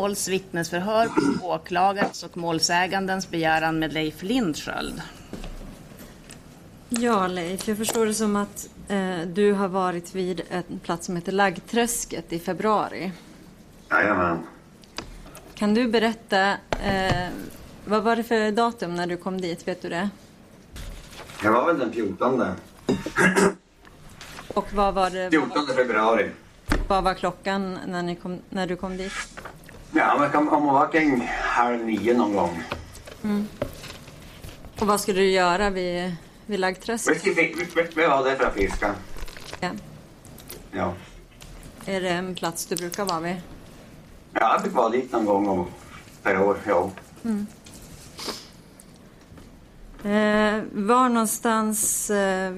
Hålls vittnesförhör på åklagarens och målsägandens begäran med Leif Lindsköld. Ja, Leif, jag förstår det som att eh, du har varit vid en plats som heter Laggträsket i februari. Jajamän. Kan du berätta, eh, vad var det för datum när du kom dit? Vet du det? Det var väl den 14. Och vad var, det, 14 februari. vad var klockan när, ni kom, när du kom dit? Ja, men kan, det var kring halv nio någon gång. Och vad skulle du göra vid, vid Vi, Laggträsket? vi, vi, vi, vi var där för att fiska. Ja. Ja. Är det en plats du brukar vara vid? Ja, jag fick vara dit någon gång om, per år. Ja. Eh, var någonstans... Eh,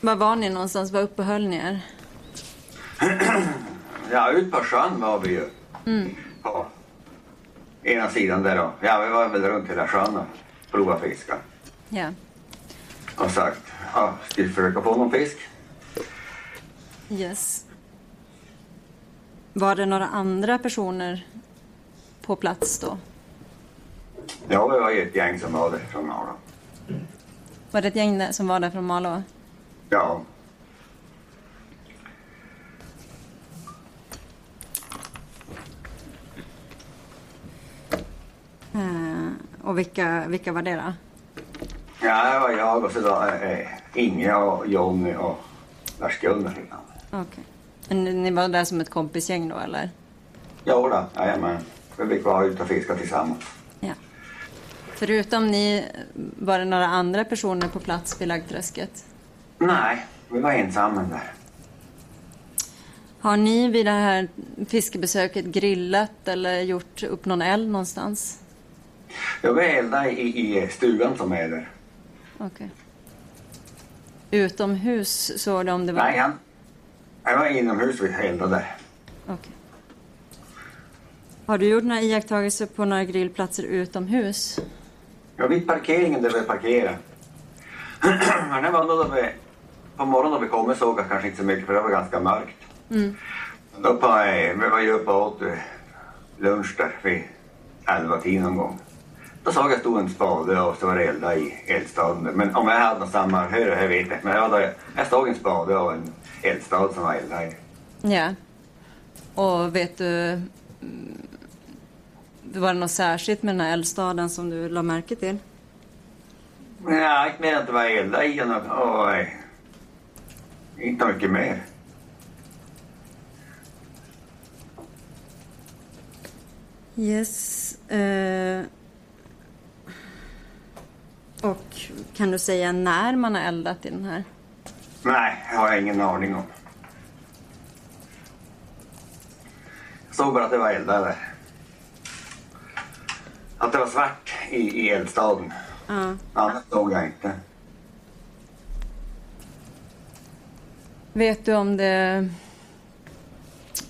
var var ni någonstans? Var uppehöll ni er? ja, ut på sjön var vi ju. På ena sidan där då. Ja, vi var väl runt hela sjön och provade fiska. Ja. Och sagt, ja, ska vi försöka få någon fisk? Yes. Var det några andra personer på plats då? Ja, vi var ett gäng som var där från Malå. Var det ett gäng som var där från Malå? Ja, och vilka, vilka var det då? ja det var jag och så då eh, Inge och Jonny och Lars-Gunnar. Okej. Men Ni var där som ett kompisgäng då eller? Jo då, jajamän. Vi blev kvar ute och fiskade tillsammans. Ja. Förutom ni, var det några andra personer på plats vid Laggträsket? Nej, vi var ensamma där. Har ni vid det här fiskebesöket grillat eller gjort upp någon eld någonstans? Jag var eldade i, i stugan som är där. Okej. Utomhus såg du om det var... Nej, han, jag var inomhus vi eldade. Okej. Har du gjort några iakttagelser på några grillplatser utomhus? Jag vid parkeringen där vi parkerade. Men det var vi, på morgonen då vi kom såg jag kanske inte så mycket för det var ganska mörkt. Mm. Då på, vi var ju uppe och åt lunch där vid elva tiden någon gång. Då såg jag stod en spade och så var det elda i eldstaden. Men om jag hade något sammanhör, jag vet inte. Men jag, jag såg en spade och en eldstad som var eldad i. Ja. Och vet du... Var det något särskilt med den här eldstaden som du la märke till? Nej, inte mer att det var eldad i den eh, inte mycket mer. Yes. Eh, och kan du säga när man har eldat i den här? Nej, jag har ingen aning om. Jag såg bara att det var eldad där. Att det var svart i, i eldstaden. Ja. Annat såg jag inte. Vet du om det...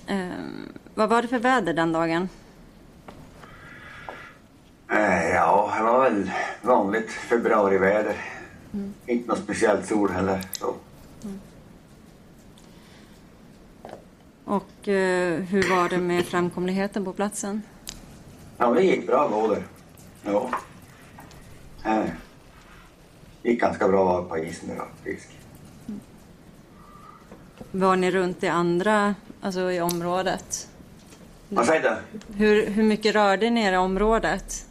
Eh, vad var det för väder den dagen? Eh, ja, det var väl vanligt februariväder. Inte något speciellt sol heller. Så. Och eh, hur var det med framkomligheten på platsen? Ja, det gick bra där. Ja. Eh, gick ganska bra på isen och fisk. Var ni runt i andra, alltså i området? Vad säger du? Hur, hur mycket rörde ni er i området?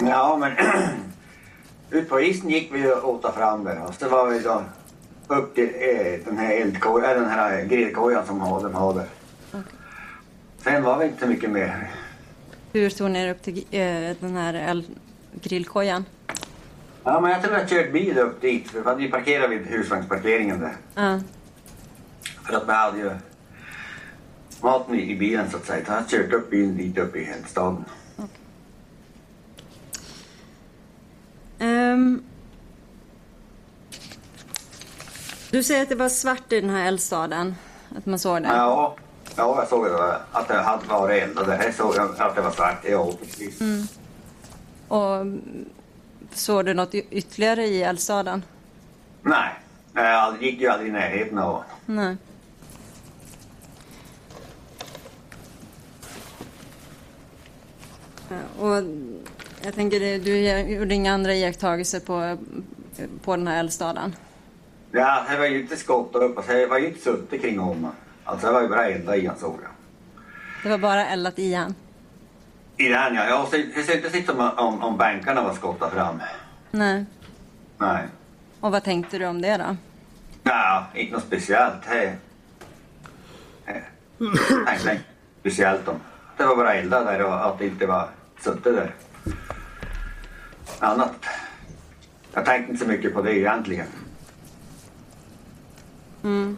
Ja, men ut på isen gick vi och åt fram där och så var vi då upp till eh, den här eldkojan, den här grillkojan som de har där. Sen var vi inte så mycket mer. Hur tog ni er upp till eh, den här grillkojan? Ja, men jag tror jag kört bil upp dit. För vi hade parkerat vid husvagnsparkeringen där. Ja. För att vi hade ju maten i, bilen så att säga. Jag har kört upp bilen dit upp i Eldstaden. Ehm, du säger att det var svart i den här eldstaden. Att man såg det. Ja, ja jag såg det, att det hade varit eldade. Här såg jag att det var svart. Ja, precis. Och mm, såg du något ytterligare i eldstaden? Nej, jag gick ju aldrig i närheten av Nej. Och jag tänker, det- du gjorde inga andra iakttagelser på, på den här eldstaden? Ja, det var ju inte skottat upp. Alltså, det var ju inte suttit kring honom. Alltså det var ju bara elda i han såg jag. Det var bara eldat i han? I den ja. Jag ser- ser inte sitta om, om, om bänkarna var skottade fram. Nej. Nej. Och vad tänkte du om det då? Ja, inte något speciellt. Det... det- tänkte speciellt om. Det var bara elda där och att det inte var suttit där. Annat. Jag tänkte inte så mycket på det egentligen. Mm.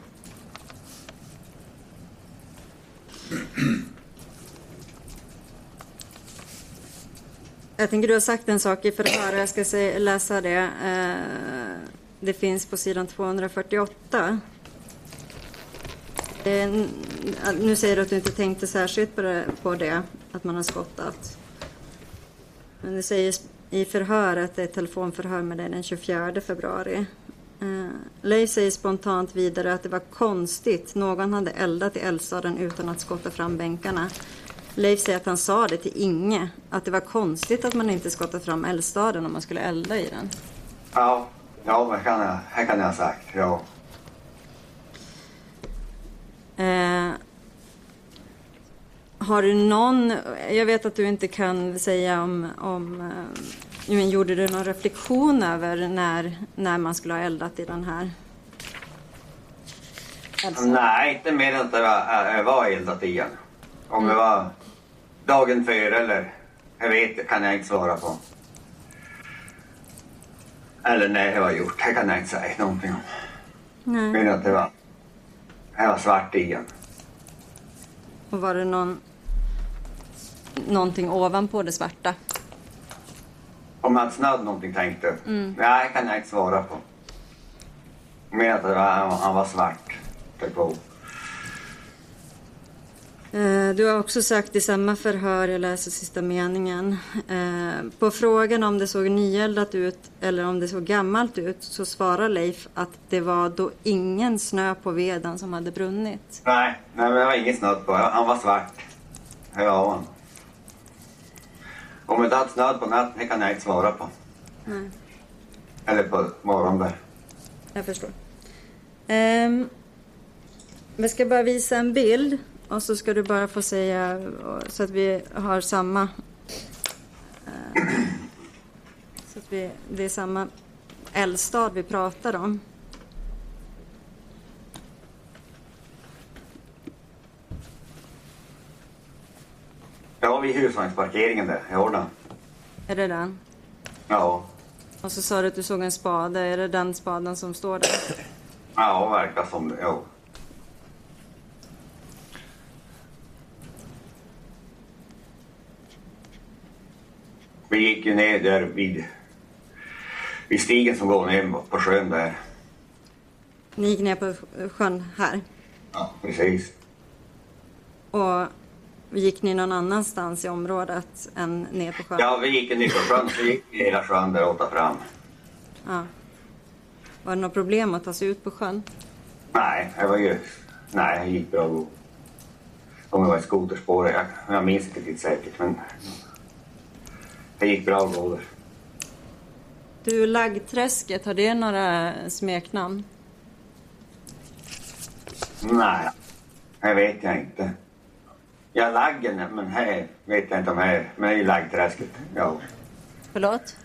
Jag tänker du har sagt en sak i förhör, jag ska läsa det. Eh, det finns på sidan 248. Nu säger du att du inte tänkte särskilt på det, på det att man har skottat. Men det säger i förhör att det är ett telefonförhör med dig den 24 februari. Eh, Leif säger spontant vidare att det var konstigt. Någon hade eldat i eldstaden utan att skotta fram bänkarna. Leif säger att han sa det till Inge. Att det var konstigt att man inte skottade fram eldstaden om man skulle elda i den. Ja, ja det kan jag, det kan jag ha sagt. Ja. Eh, har du någon... Jag vet att du inte kan säga om... om eh, men gjorde du någon reflektion över när, när man skulle ha eldat i den här? eldstaden? Nej, inte mer än att det var, äh, var eldat igen. Om det var dagen före eller jag vet kan jag inte svara på. Eller när det var gjort, det kan jag inte säga någonting om. Nej. Mer än att det var, det var svart igen. Och var det någon, någonting ovanpå det svarta? Om Mats Nöd någonting tänkte? Nej, det kan jag inte svara på. Mer att det var, han, han var svart. Typ på. Eh, Du har också sagt i samma förhör, jag läser sista meningen. eh, På frågan om det såg nyeldat ut eller om det såg gammalt ut så svarar Leif att det var då ingen snö på veden som hade brunnit. Nej, nej men det var ingen snöd på. Han var svart. Det var han. Om det hade snöd på natten, det kan jag inte svara på. Nej. Eller på morgonen där. Jag förstår. Um, vi ska bara visa en bild och så ska du bara få säga så att vi har samma. eh, så att vi, det är samma eldstad vi pratar om. Ja, vid husvagnsparkeringen där. i Jordan. Är det den? Ja. Och så sa du att du såg en spade. Är det den spaden som står där? Ja, verkar som det. Ja. Vi gick ju ner där vid, vid stigen som går ner på sjön där. Ni gick ner på sjön här. Ja, precis. Och gick ni någon annanstans i området än ner på sjön? Ja, vi gick ner på sjön, så gick vi hela sjön där åt fram. Ja. Var det något problem att ta sig ut på sjön? Nej, det var ju... Nej, det gick bra. Om det var ett skoterspår, jag, jag minns inte riktigt säkert, men... Det gick bra att gå där. Du, Laggträsket, har det några smeknamn? Nej, det vet jag inte. Ja, laggen, men här vet jag inte om här. Men ju laggträsket. Ja. Förlåt?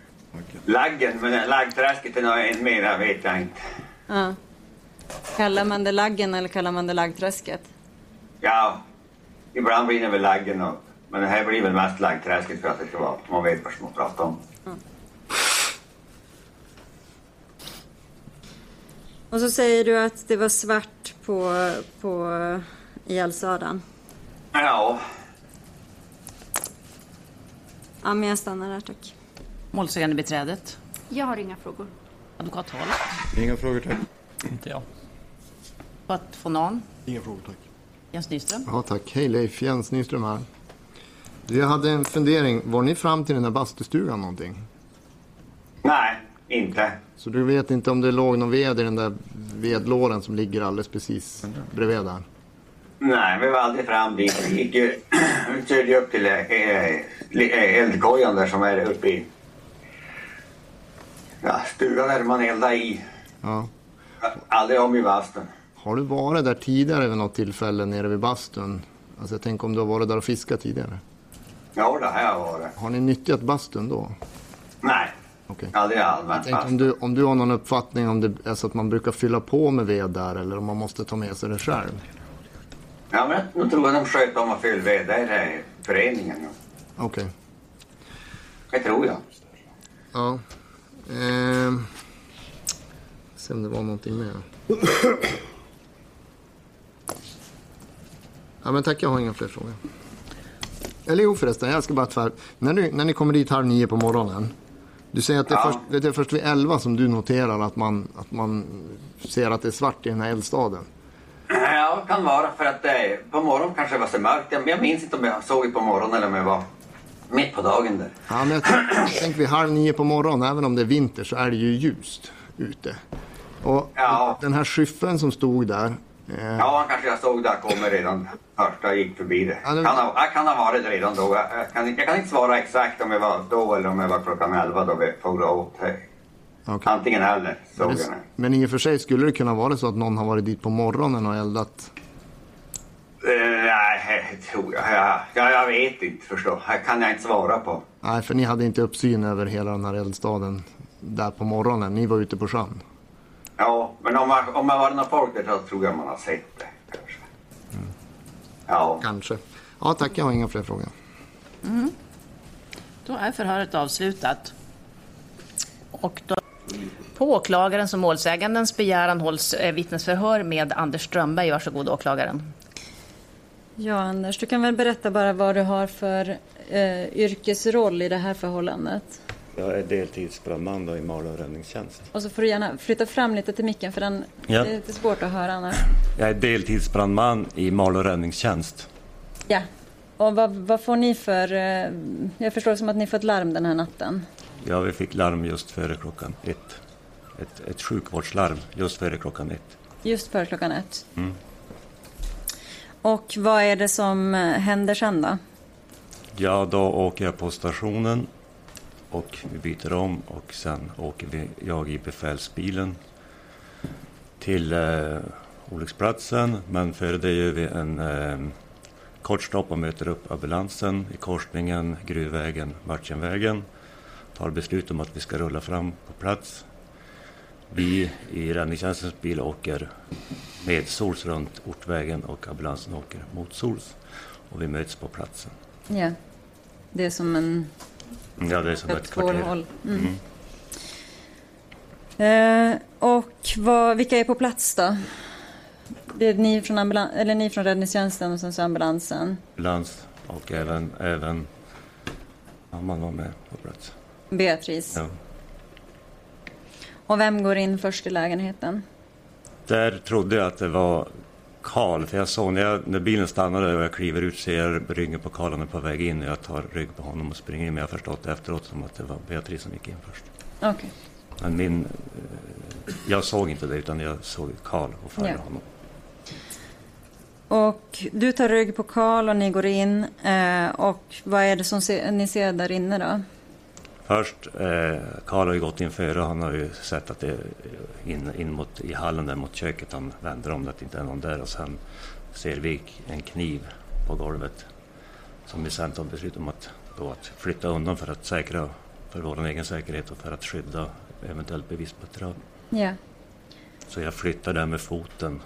Laggen, men laggträsket är nog en mera vet jag inte. Ja. Kallar man det Laggen eller kallar man det Laggträsket? Ja, ibland blir det väl laggen och, men det här blir väl mest laggträsket för att det ska vara, man vet vad man pratar om. Och så säger du att det var svart på, på i. Ja, Ja, men jag stannar där tack. Målsägande beträdet. Jag har inga frågor. Advokat Hall. Inga frågor tack. Inte jag. Advokat Fonan. Inga frågor tack. Jens Nyström. Ja, tack. Hej Leif, Jens Nyström här. Du, Jag hade en fundering. Var ni fram till den där bastustugan någonting? nej, inte. Så du vet inte om det låg någon ved i den där vedlådan som ligger alldeles precis bredvid där? Nej, vi var aldrig fram dit. Vi gick ju, vi körde upp till eh, eh, eldkojan där som är uppe i ja, stugan där man eldar i. Ja. Aldrig om i bastun. Har du varit där tidigare vid något tillfälle nere vid bastun? Alltså jag tänker om du har varit där och fiskat tidigare. Ja, det har jag varit. Har ni nyttjat bastun då? Nej, Okej. aldrig Jag allmänt tänkte om du, om du har någon uppfattning om det är så att man brukar fylla på med ved där eller om man måste ta med sig det själv? Ja, men nu tror jag de sköter om fylla ved. Det är föreningen. Okej. Det tror jag. Ja. Ehm. Se om det var någonting mer. Ja men tack, jag har inga fler frågor. Eller jo förresten, jag ska bara tvär... När, du, när ni kommer dit halv nio på morgonen. Du säger att det är, Ja. först, det är först vid elva som du noterar att man, att man ser att det är svart i den här eldstaden. Ja, kan vara för att det, på morgonen kanske det var så mörkt. Jag, jag minns inte om jag såg det på morgonen eller om jag var mitt på dagen där. Ja, men jag tänker tänk vid halv nio på morgonen, även om det är vinter så är det ju ljust ute. Och Ja. den här skyffeln som stod där. Eh, Ja, kanske jag såg det komma redan första jag gick förbi det. Ja, det- Kan ha, kan ha varit det redan då. Jag, kan, jag kan inte svara exakt om jag var då eller om jag var klockan 11 då vi for åt. Okej. Antingen eller såg jag det. Men i och för sig skulle det kunna vara så att någon har varit dit på morgonen och eldat. Eh, Nej, det tror jag. Ja, ja, jag vet inte förstå. Det kan jag inte svara på. Nej, för ni hade inte uppsyn över hela den här eldstaden där på morgonen. Ni var ute på sjön. Ja, men om man, om man var någon folk där så tror jag man har sett det kanske. Ja. Kanske. Ja, tack. Jag har inga fler frågor. Då är förhöret avslutat. Och då, på åklagarens och målsägandens begäran hålls eh, vittnesförhör med Anders Strömberg. Varsågod åklagaren. Ja, Anders, du kan väl berätta bara vad du har för eh, yrkesroll i det här förhållandet. Jag är deltidsbrandman då i Malå räddningstjänst. Och så får du gärna flytta fram lite till micken för den Ja. det är lite svårt att höra annars. Jag är deltidsbrandman i Malå räddningstjänst. Ja. Och vad, vad får ni för... Eh, jag förstår som att ni får ett larm den här natten. Ja, vi fick larm just före klockan ett. Ett, ett sjukvårdslarm just före klockan ett. Just före klockan ett. Mm. Och vad är det som eh, händer sen då? Ja, då åker jag på stationen och vi byter om och sen åker vi, jag i befälsbilen till eh, olycksplatsen. Men före det gör vi en eh, kort stopp och möter upp ambulansen i korsningen Gruvvägen, Martjenvägen. Tar beslut om att vi ska rulla fram på plats. Vi i räddningstjänstens bil åker medsols runt Ortvägen och ambulansen åker motsols. Och vi möts på platsen. Ja. Det är som en Ja, det är som ett ett kvarter. spårhåll. Mm. Eh, och vad, vilka är på plats då? Det är ni från, ambulan- eller ni från räddningstjänsten och sen så ambulansen. Ambulans och även, även mamman var med på plats. Beatrice. Ja. Och vem går in först i lägenheten? Där trodde jag att det var Karl, för jag såg när, jag, när bilen stannade och jag kliver ut ser jag ryggen på Karl, han är på väg in och jag tar rygg på honom och springer in. Men jag har förstått efteråt som att det var Beatrice som gick in först. Okej. Men min, eh, jag såg inte det utan jag såg Karl och följde Ja. honom. Och du tar rygg på Karl och ni går in. Eh, och vad är det som ni ser där inne då? Först, eh, Karl har ju gått in före och han har ju sett att det är in, in mot, i hallen där mot köket. Han vänder om det att det inte är någon där och sen ser vi en kniv på golvet. Som vi sen tar beslut om att, då att flytta undan för att säkra för vår egen säkerhet och för att skydda eventuellt bevismaterial. Ja. Så jag flyttar där med foten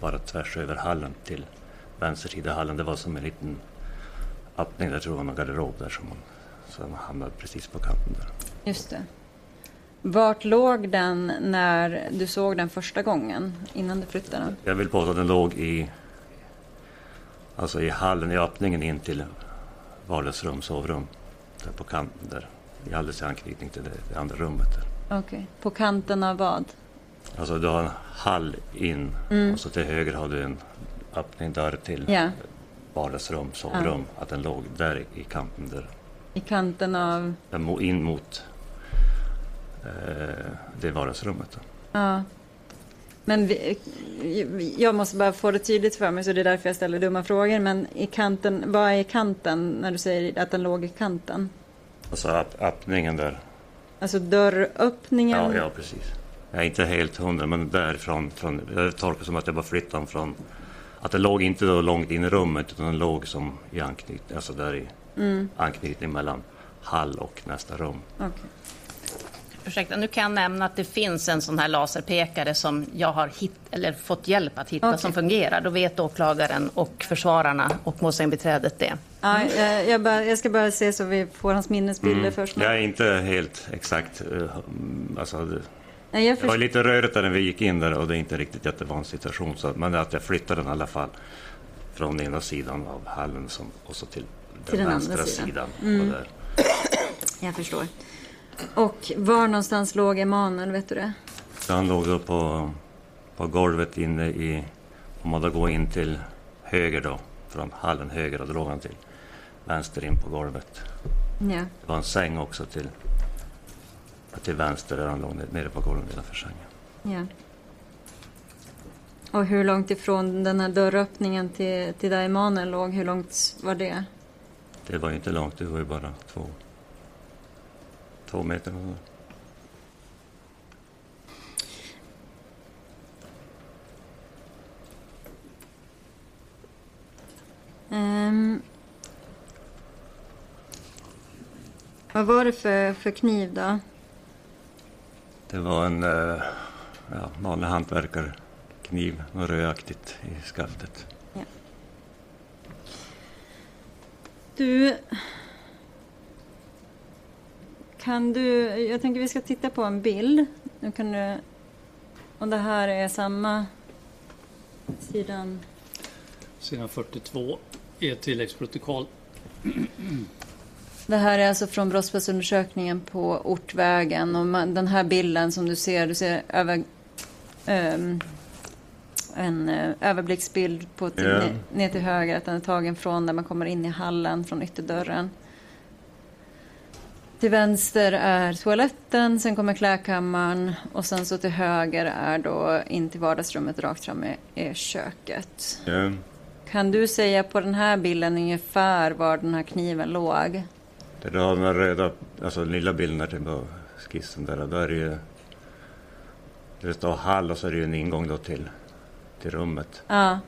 bara tvärs över hallen till vänster sida hallen. Det var som en liten öppning där, jag tror var någon garderob där som man, så han hamnade precis på kanten där. Just det. Vart låg den när du såg den första gången innan du flyttade den? Jag vill påstå att den låg i Alltså i hallen, i öppningen in till vardagsrum, sovrum. Där på kanten där. I alldeles i anknytning till det, det andra rummet. Okej. På kanten av vad? Alltså du har en hall in Mm. och så till höger har du en öppning dörr till Ja. vardagsrum, sovrum. Att den låg där i kanten där. I kanten av... In mot eh, det vardagsrummet. Då. Ja. Men vi, jag måste bara få det tydligt för mig så det är därför jag ställer dumma frågor. Men i kanten, vad är kanten när du säger att den låg i kanten? Alltså öpp- öppningen där. Alltså dörröppningen? Ja, ja, precis. Jag är inte helt hundra, men därifrån. Från, jag tolkar som att jag bara flyttade från... Att den låg inte då långt in i rummet, utan den låg som i anknytning, alltså där i anknytning mellan hall och nästa rum. Okej. Ursäkta, nu kan jag nämna att det finns en sån här laserpekare som jag har hitt, eller fått hjälp att hitta Okej. som fungerar. Då vet åklagaren och försvararna och målsägandebiträdet det. Ja, jag, jag, bara, jag ska bara se så vi får hans minnesbilder först. Jag är inte helt exakt... eh, mm, Alltså, det, Nej, jag det var först, lite rörigt där när vi gick in där och det är inte riktigt jättevan situation. Så, men att jag flyttade den i alla fall från ena sidan av hallen som, och så till Till den andra vänstra sidan. Mm. sidan. Där. jag förstår. Och var någonstans låg Emanuel, vet du det? Så han låg då på, på golvet inne i... Om man då går in till höger då, från hallen höger, då låg han till vänster in på golvet. Ja. Det var en säng också till, till vänster där han låg nere på golvet nedanför sängen. ja. Och hur långt ifrån den här dörröppningen till, till där Emanuel låg, hur långt var det? Det var ju inte långt, det var ju bara två, två meter. Ehm. vad var det för, för kniv då? Det var en eh, ja, vanlig hantverkarkniv, något rödaktigt i skaftet. Du... Kan du... Jag tänker vi ska titta på en bild. Nu kan du... Om det här är samma sidan... Sidan 42 i ett tilläggsprotokoll. Det här är alltså från brottsplatsundersökningen på Ortvägen. Och man, den här bilden som du ser, du ser över, ehm, en eh, överblicksbild på till, Ja. ner, till höger. Att den är tagen från där man kommer in i hallen från ytterdörren. Till vänster är toaletten, sen kommer klädkammaren och sen så till höger är då in till vardagsrummet rakt fram är, köket. Ja, Kan du säga på den här bilden ungefär var den här kniven låg? det där den röda, alltså den lilla bilden där på skissen där, där är ju... Det står hall och så är det ju en ingång då till, till rummet. Ja,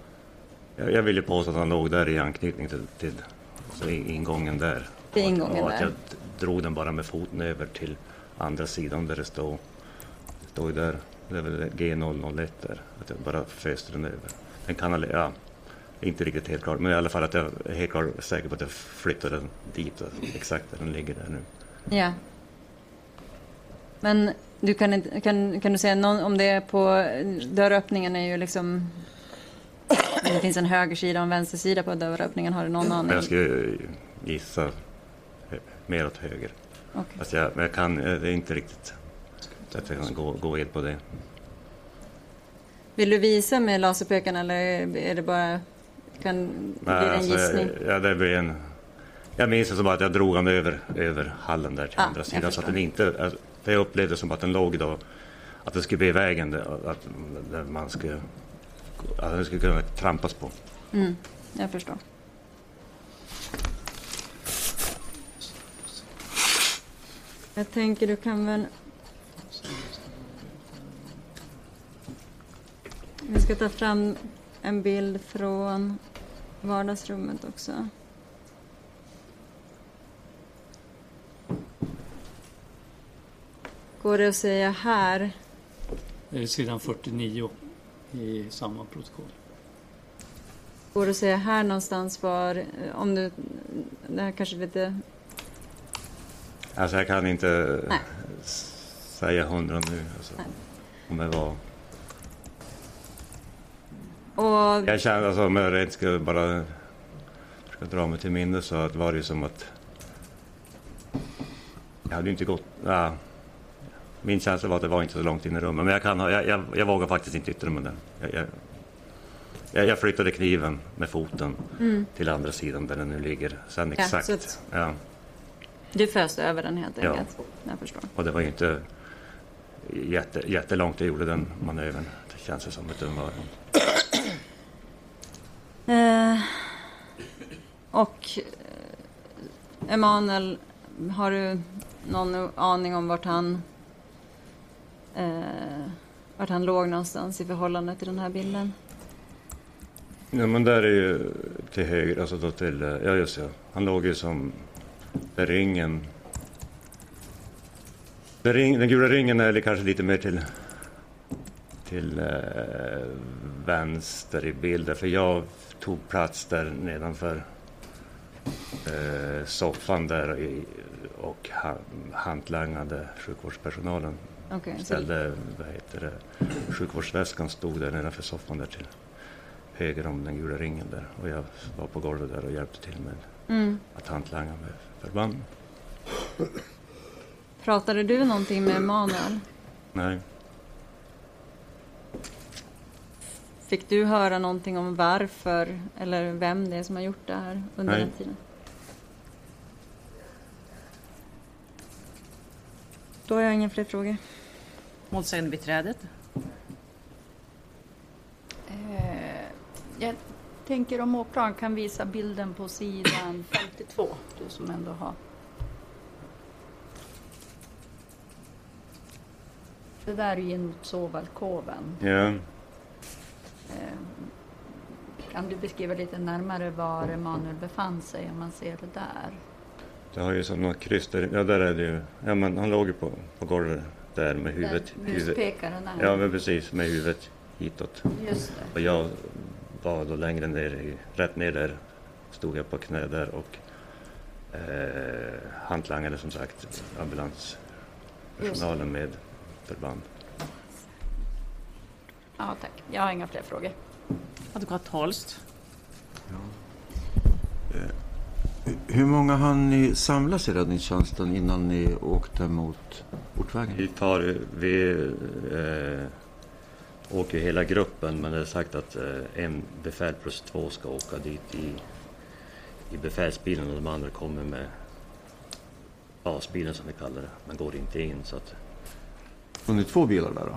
Jag, jag vill ju påstå att han låg där i anknytning till, till alltså ingången där. Till Och att- ingången och att jag drog den bara med foten över till andra sidan där det står. Det ju där, det är väl G001 där. Att jag bara föste den över. Den kan ha, ja, inte riktigt helt klart, men i alla fall att jag är helt klart säker på att jag flyttade den dit exakt där den ligger där nu. ja. Men du kan, kan, kan du säga någon, om det är på dörröppningen är ju liksom... Det finns en högersida och en vänstersida på dörröppningen. Har du någon aning? jag skulle gissa mer åt höger. Okej. Fast jag, men jag kan, eh, det är inte riktigt att jag kan gå, gå ed på det. Vill du visa med laserpekaren eller är det bara... Kan, blir det en alltså, gissning? jag, ja, det blir en... Jag minns det som att jag drog den över, över hallen där till Ah, andra sidan. Så att den inte för Jag upplevde som att den låg då... Att det skulle bli i vägen att man skulle... Att den skulle kunna trampas på. Mm, jag förstår. Jag tänker du kan väl... Vi ska ta fram en bild från vardagsrummet också. Går det att säga här? Det är sidan 49 i samma protokoll. Går det att säga här någonstans var, om du, det här kanske lite, Alltså jag kan inte Nej. säga hundra nu. Alltså, om det var... och Jag känner alltså om jag rent skulle bara ska dra mig till minnes så att var det som att jag hade ju inte gått... Ja, min känsla var att det var inte så långt in i rummet. Men jag, kan, ha- jag, jag, jag vågar faktiskt inte yttra mig där. Jag, jag, jag, jag flyttade kniven med foten till andra sidan där den nu ligger. Sen Mm. Ja, exakt. att- Ja, Du föste över den helt Ja. enkelt? Jag förstår. och det var ju inte jätte, jättelångt jag gjorde den manövern. Det känns som. Den var, Eh, och eh, Emanuel, har du någon aning om vart han eh, vart han låg någonstans i förhållande till den här bilden? Ja, men där är ju till höger, alltså då till, eh, ja just ja. Han låg ju som, där ringen, där ring, den gula ringen är kanske lite mer till, till eh, vänster i bilden. För jag tog plats där nedanför eh, soffan där i, och han, hantlangade sjukvårdspersonalen. Så- Ställde, vad heter det, sjukvårdsväskan stod där nedanför soffan där till höger om den gula ringen där. Och jag var på golvet där och hjälpte till med Mm. att hantlanga med förband. Pratade du någonting med Emanuel? Nej, Fick du höra någonting om varför eller vem det är som har gjort det här under Nej. den tiden? Då har jag inga fler frågor. Målsägandebiträdet. Eh, jag tänker om åklagaren kan visa bilden på sidan 52, du som ändå har... Det där är ju in mot sovalkoven. ja. Eh, kan du beskriva lite närmare var Emanuel befann sig om man ser det där? Det har ju som något kryss där. Ja, där är det ju. Ja, men han låg ju på, på golvet där med huvudet. Där huvudet. muspekaren är. Ja, men precis. Med huvudet hitåt. Just det. Och jag var då längre ner, i, rätt ner där. Stod jag på knä där och eh, hantlangade som sagt ambulanspersonalen med förband. Ja, tack. Jag har inga fler frågor. Advokat Holst. Hur många hann ni samlas i räddningstjänsten innan ni åkte mot Ortvägen? Vi tar, vi eh, åker hela gruppen men det är sagt att eh, en befäl plus två ska åka dit i, i befälsbilen och de andra kommer med basbilen som vi kallar det, men går inte in så att Var ni två bilar där då?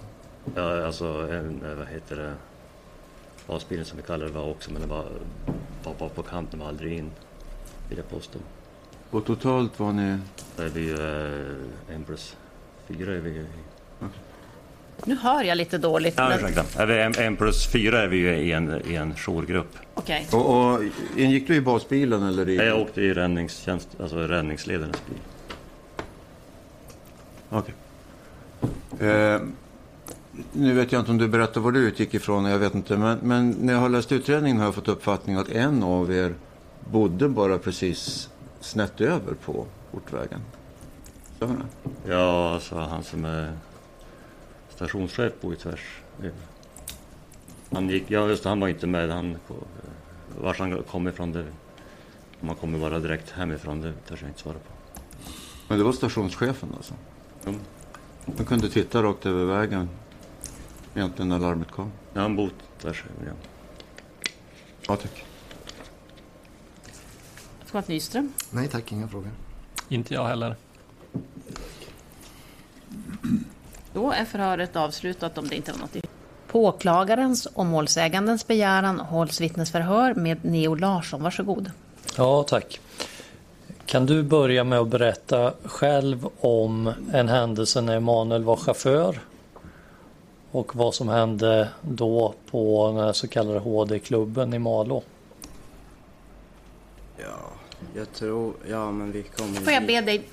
Ja, alltså en, eh, vad heter det, basbilen som vi kallar det var också, men den var var bara på kanten, var aldrig in, vill jag påstå. Och totalt var ni... Då är vi ju eh, en plus fyra är vi ju. Nu hör jag lite dåligt. Ja, men- ursäkta. Är vi en, en plus fyra är vi ju i en, i en jourgrupp. Okej. Och, och ingick du i basbilen eller i... Jag åkte i räddningstjänst, alltså räddningsledarens bil. Okej. Eh, nu vet jag inte om du berättar var du utgick ifrån, jag vet inte. Men, men när jag har läst utredningen har jag fått uppfattningen att en av er bodde bara precis snett över på Ortvägen. Stämmer det? Ja, alltså han som är stationschef bor ju tvärs. Han gick, ja just det, han var inte med. Han, vars han kom ifrån det. Om han kommer bara direkt hemifrån, det törs jag inte svara på. Men det var stationschefen alltså? Mm. Man kunde titta rakt över vägen egentligen när larmet kom. Ja, han bor tvärs över, ja. Ja, tack. Advokat Nyström. Nej tack, inga frågor. Inte jag heller. Då är förhöret avslutat om det inte var något. På åklagarens och målsägandens begäran hålls vittnesförhör med Neo Larsson. Varsågod. Ja, tack. Kan du börja med att berätta själv om en händelse när Emanuel var chaufför och vad som hände då på den så kallade HD-klubben i Malå? Ja, jag tror... Ja, men vi kommer... Får jag be dig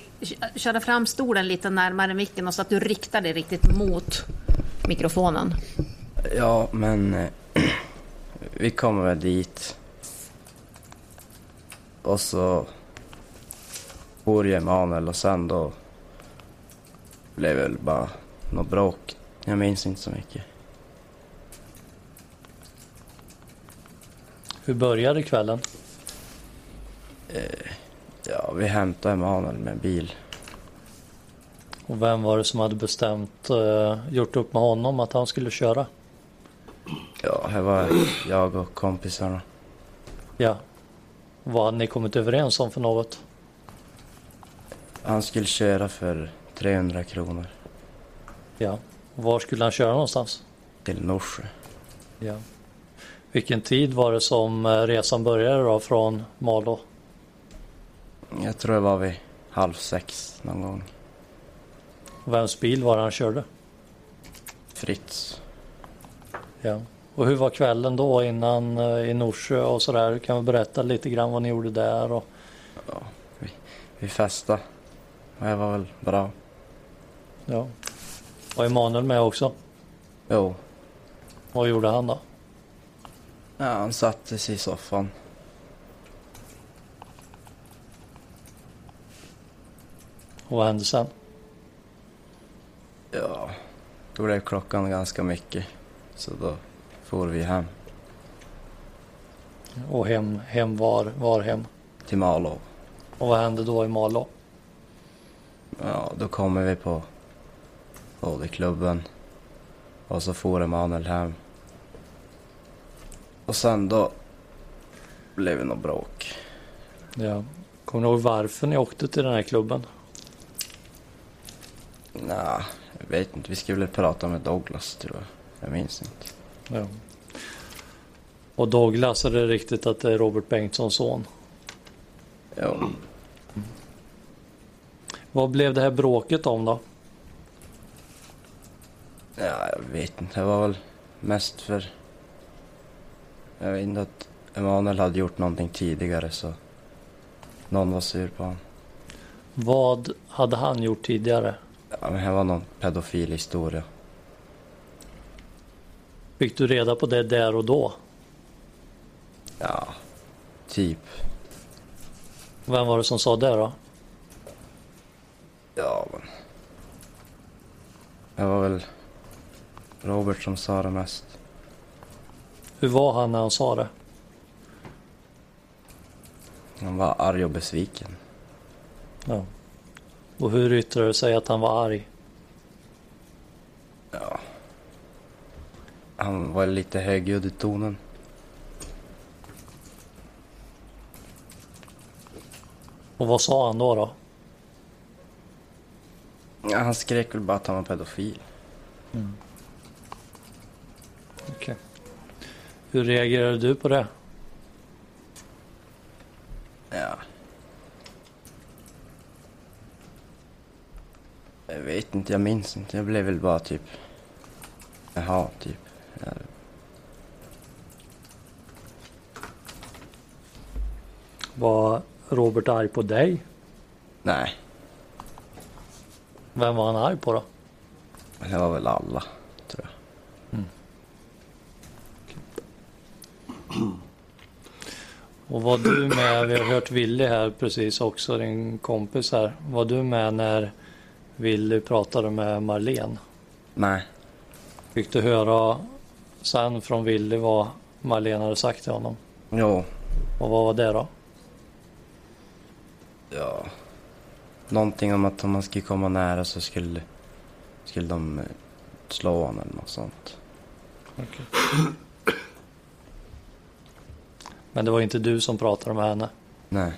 köra fram stolen lite närmare micken och så att du riktar dig riktigt mot mikrofonen. Ja, men... eh, vi kommer väl dit. Och så... For jag Emanuel och sen då... Blev väl bara något bråk. Jag minns inte så mycket. Hur började kvällen? Eh, ja, vi hämtade Emanuel med bil. Och vem var det som hade bestämt, eh, gjort upp med honom att han skulle köra? Ja, här var jag och kompisarna. Ja. Vad hade ni kommit överens om för något? Han skulle köra för 300 kronor Ja. Var skulle han köra någonstans? till Norsjö. Ja. Vilken tid var det som eh, resan började då från Malå? Jag tror det var vid halv sex någon gång. Vems bil var det han körde? Fritz. Ja. Och hur var kvällen då innan eh, i Norsjö och sådär? Du kan väl berätta lite grann vad ni gjorde där och Vi festade. Och det var väl bra. ja. Var Emanuel med också? Jo. Vad gjorde han då? Ja, han satte sig i soffan. Vad hände sen? Ja, då blev klockan ganska mycket. Så då for vi hem Och hem, hem var, var hem? till Malå. Och vad hände då i Malå? Ja, då kommer vi på både klubben och så for Emanuel hem. Och sen då blev det något bråk. Ja. Kommer du ihåg varför ni åkte till den här klubben? Nej, jag vet inte. Vi skulle prata med Douglas tror jag. Jag minns inte. Ja. Och Douglas, är det riktigt att det är Robert Bengtssons son? Jo. Vad blev det här bråket om då? Ja, jag vet inte. Det var väl mest för... Jag vet inte att Emanuel hade gjort någonting tidigare så någon var sur på honom. Vad hade han gjort tidigare? Ja, men det var någon pedofil historia. Fick du reda på det där och då? Ja, typ. Vem var det som sa det då? Ja, men... Det var väl Robert som sa det mest. Hur var han när han sa det? Han var arg och besviken. Ja. Och hur yttrade det sig att han var arg? Ja. Han var lite högljudd i tonen. Och vad sa han då? då? Ja, han skrek väl bara att han var pedofil. Okej. Hur reagerade du på det? Ja. Jag vet inte, jag minns inte. Jag blev väl bara typ... Jaha, typ. Ja. Var Robert arg på dig? Nej, Vem var han arg på då? det var väl alla, tror jag. Och var du med, vi har hört Willy här precis också, din kompis här. Var du med när Willy pratade med Marlene? Nej, Fick du höra sen från Willy vad Marlene hade sagt till honom? jo, Och vad var det då? ja. Någonting om att om man skulle komma nära så skulle, skulle de eh, slå honom eller något sånt. Men det var inte du som pratade med henne. Nej.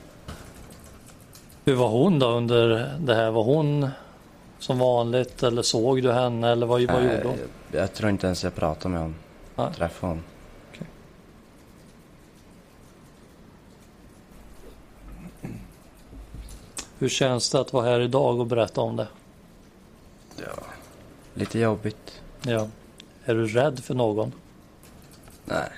Hur var hon då under det här? Var hon som vanligt eller såg du henne eller vad, vad gjorde hon? Jag, jag tror inte ens jag pratade med honom. Nej. Träffade honom. Hur känns det att vara här idag och berätta om det? Ja. Lite jobbigt. Ja. Är du rädd för någon? Nej.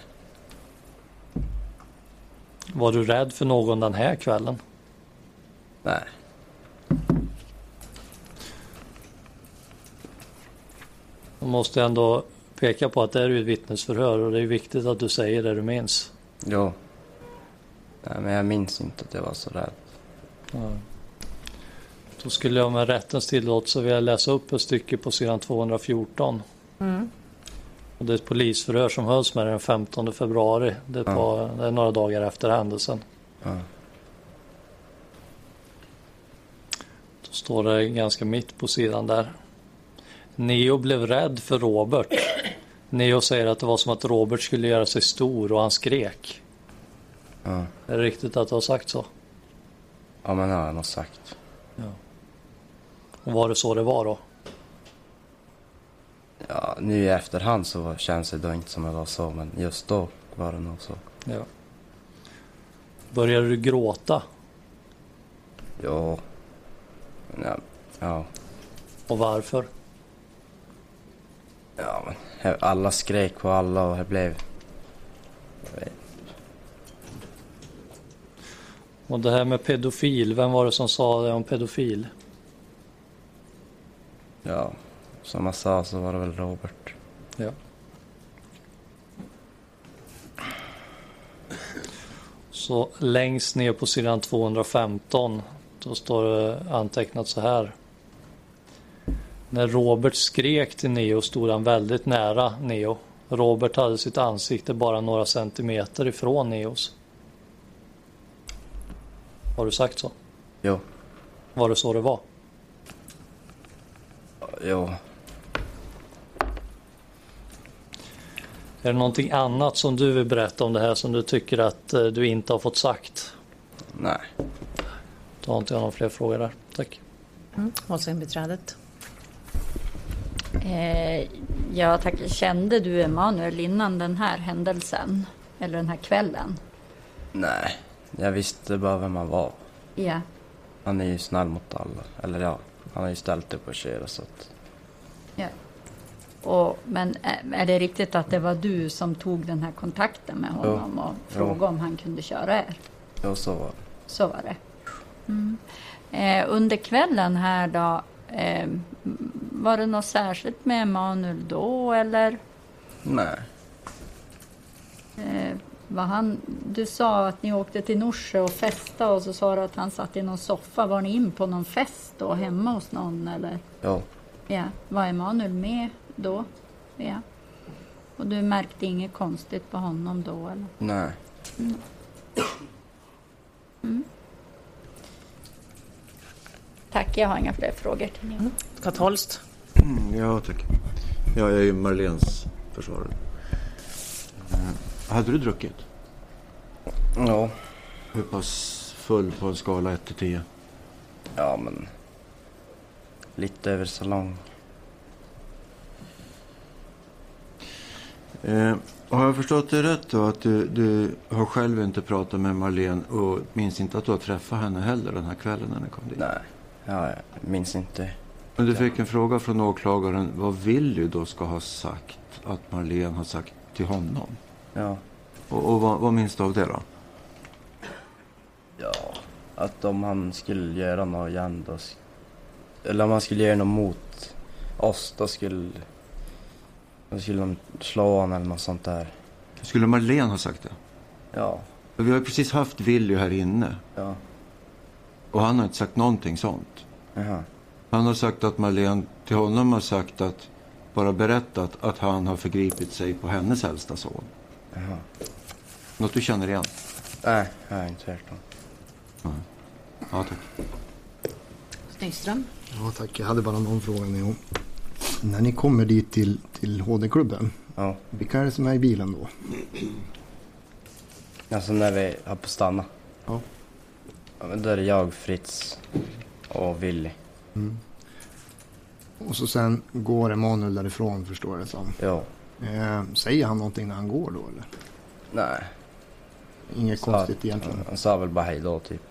Var du rädd för någon den här kvällen? Nej. Jag måste ändå peka på att det är ju ett vittnesförhör och det är viktigt att du säger det du minns. Jo. Nej, men jag minns inte att jag var så rädd. Ja. Då skulle jag med rättens tillåtelse vilja läsa upp ett stycke på sidan 214. Mm. Och det är ett polisförhör som hölls med den 15 februari. Det är, Ja. par, det är några dagar efter händelsen. Ja. Står det ganska mitt på sidan där. Neo blev rädd för Robert. Neo säger att det var som att Robert skulle göra sig stor och han skrek. Ja, Är det riktigt att du har sagt så? ja men det har sagt. Och var det så det var då? Ja, nu i efterhand så känns det då inte som det var så, men just då var det nog så. Ja. Började du gråta? Men ja, ja, Och varför? Ja men alla skrek på alla och det blev... Och det här med pedofil, vem var det som sa det om pedofil? ja, som jag sa så var det väl Robert. Ja. Så längst ner på sidan 215 då står det antecknat så här. När Robert skrek till Neo stod han väldigt nära Neo. Robert hade sitt ansikte bara några centimeter ifrån Neos. Har du sagt så? Jo, Var det så det var? jo. Är det någonting annat som du vill berätta om det här som du tycker att eh, du inte har fått sagt? Nej. Då har inte jag några fler frågor där. Tack. Mm. Målsägandebiträdet. Eh, ja, tack. Kände du Emanuel innan den här händelsen? Eller den här kvällen? Nej, jag visste bara vem han var. Ja. Han är ju snäll mot alla. Eller ja, han har ju ställt upp och köra så att... ja. Och, men är- är det riktigt att det var du som tog den här kontakten med honom och Jo. frågade om han kunde köra er? Jo, så var det. Så var det. Mm. Eh, under kvällen här då, eh, var det något särskilt med Emanuel då eller? Nej. Eh, var han, du sa att ni åkte till Norsjö och festade och så sa du att han satt i någon soffa. Var ni in på någon fest då hemma hos någon eller? Jo, Ja, var Emanuel med då? Ja. Och du märkte inget konstigt på honom då eller? nej. Tack, jag har inga fler frågor till er. Scott Holst. Mm, ja, tack. Ja, jag är ju Marlens försvarare. Eh, Hade du druckit? Ja, Hur pass full på en skala 1 till 10? ja men... Lite över salong. Eh, har jag förstått det rätt då att du, du har själv inte pratat med Marlene och minns inte att du har träffat henne heller den här kvällen när ni kom dit? Nej, ja, jag minns inte. Men du fick en fråga från åklagaren vad Willy då ska ha sagt att Marlene har sagt till honom? Ja, Och, och vad, vad minns du av det då? ja. Att om han skulle göra något igen då... Eller om han skulle göra något mot oss då skulle... Då skulle de slå honom eller något sånt där. Skulle Marlene ha sagt det? Ja, Vi har ju precis haft Willy här inne ja. Och han har inte sagt någonting sånt. Jaha. Han har sagt att Marlene till honom har sagt att bara berättat att han har förgripit sig på hennes äldsta son. Jaha. Något du känner igen? Nej, jag har inte hört om. Ja, tack. Nyström. Ja, tack. Jag hade bara någon fråga. Neo. När ni kommer dit till, till HD-klubben, Ja. vilka är det som är i bilen då? Alltså när vi har på stanna. Ja. Ja, men då är det jag, Fritz och Willy. Och så sen går Emanuel därifrån förstår jag det som. Ja. Eh, säger han någonting när han går då eller? Nej. Inget Sa- konstigt egentligen. Han sa väl bara hej då typ.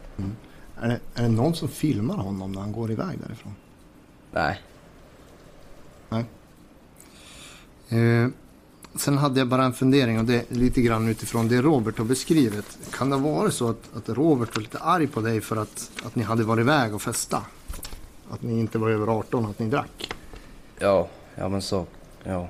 Är det, är det någon som filmar honom när han går iväg därifrån? Nej. Eh, sen hade jag bara en fundering och det lite grann utifrån det Robert har beskrivit. Kan det vara så att, att Robert var lite arg på dig för att, att ni hade varit iväg och festa? Att ni inte var över 18 att ni drack? Ja, ja men så. Ja.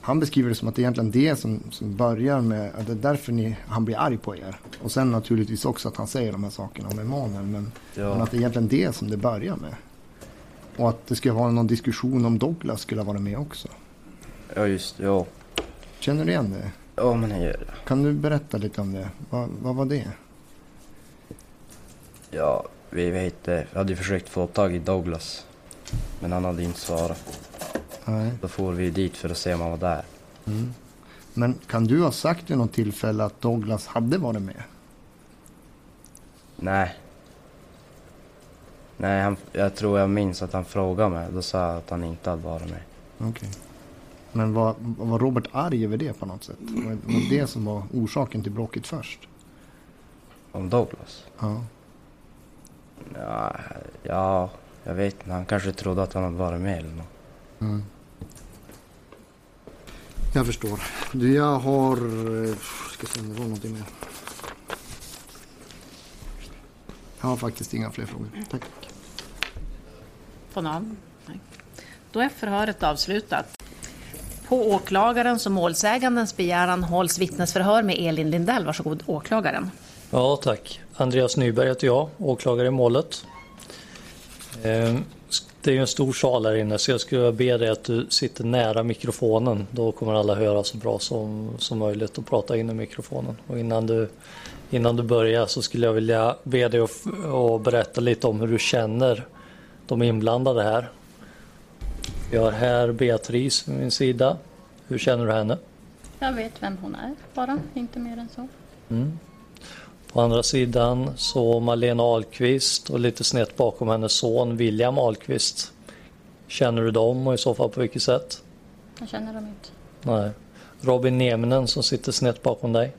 Han beskriver det som att det är egentligen det som, som börjar med, att det är därför ni, han blir arg på er. Och sen naturligtvis också att han säger de här sakerna om Emanuel. Men, Ja. men att det är egentligen det som det börjar med. Och att det skulle vara någon diskussion om Douglas skulle ha varit med också. Ja just ja. Känner du igen det? Ja men jag gör det. Kan du berätta lite om det? Vad, vad var det? Ja, vi, vet, vi hade försökt få tag i Douglas. Men han hade inte svarat. Nej. Då får vi dit för att se om han var där. Mm. Men kan du ha sagt vid något tillfälle att Douglas hade varit med? Nej. Nej, han, jag tror jag minns att han frågade mig. Då sa jag att han inte hade varit med. Okej. Men var, var Robert arg över det på något sätt? Var var det som var orsaken till bråket först? Om Douglas? Ja. Ja, ja, jag vet inte. Han kanske trodde att han hade varit med eller något. Mm. Jag förstår. Du, jag har... eh, Ska se om det var någonting mer. Jag har faktiskt inga fler frågor. Tack. På någon? Nej. Då är förhöret avslutat. På åklagarens och målsägandens begäran hålls vittnesförhör med Elin Lindell. Varsågod, åklagaren. Ja, tack. Andreas Nyberg heter jag, åklagare i målet. Ehm, det är ju en stor sal här inne så jag skulle vilja be dig att du sitter nära mikrofonen. Då kommer alla höra så bra som, som möjligt och prata in i mikrofonen. Och innan du, innan du börjar så skulle jag vilja be dig att, att berätta lite om hur du känner de inblandade här. Vi har här Beatrice vid min sida. Hur känner du henne? Jag vet vem hon är bara, inte mer än så. Mm. På andra sidan så Malena Ahlqvist och lite snett bakom hennes son William Ahlqvist. Känner du dem och i så fall på vilket sätt? Jag känner dem inte. Nej. Robin Nieminen som sitter snett bakom dig?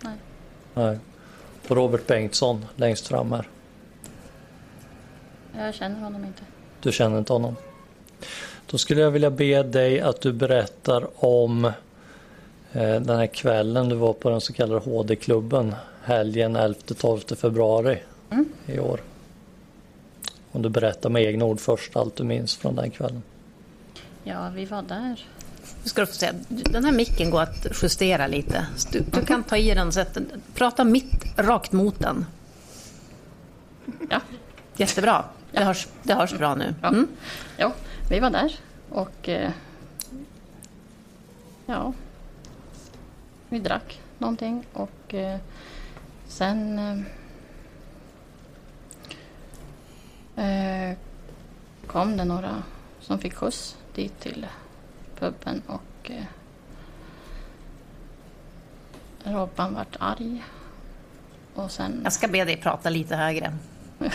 Nej. Nej. Och Robert Bengtsson längst fram här. Jag känner honom inte. Du känner inte honom? Då skulle jag vilja be dig att du berättar om eh, den här kvällen du var på den så kallade HD-klubben helgen 11-12 februari Mm. i år. Om du berättar med egna ord först allt du minns från den kvällen. Ja, vi var där. Nu ska du få säga, den här micken går att justera lite. Du, du kan ta i den så att prata mitt rakt mot den. Ja. Jättebra. Det, hörs, det hörs bra nu. Ja. Mm. Ja, vi var där och eh, ja, vi drack någonting och eh, sen eh, kom det några som fick skjuts dit till puben och Robban vart arg. Och sen... Jag ska be dig prata lite högre.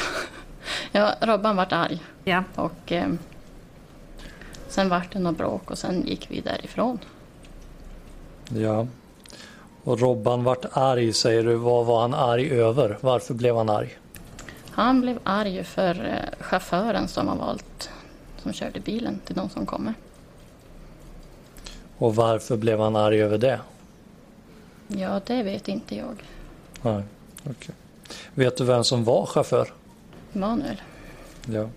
Ja, Robban vart arg. Ja. Och eh, sen vart det något bråk och sen gick vi därifrån. Ja. Och Robban vart arg säger du. Vad var han arg över? Varför blev han arg? Han blev arg för eh, chauffören som har valt som körde bilen till de som kommer. Och varför blev han arg över det? Ja, det vet inte jag. Nej, okej. Vet du vem som var chaufför? Emanuel. Ja.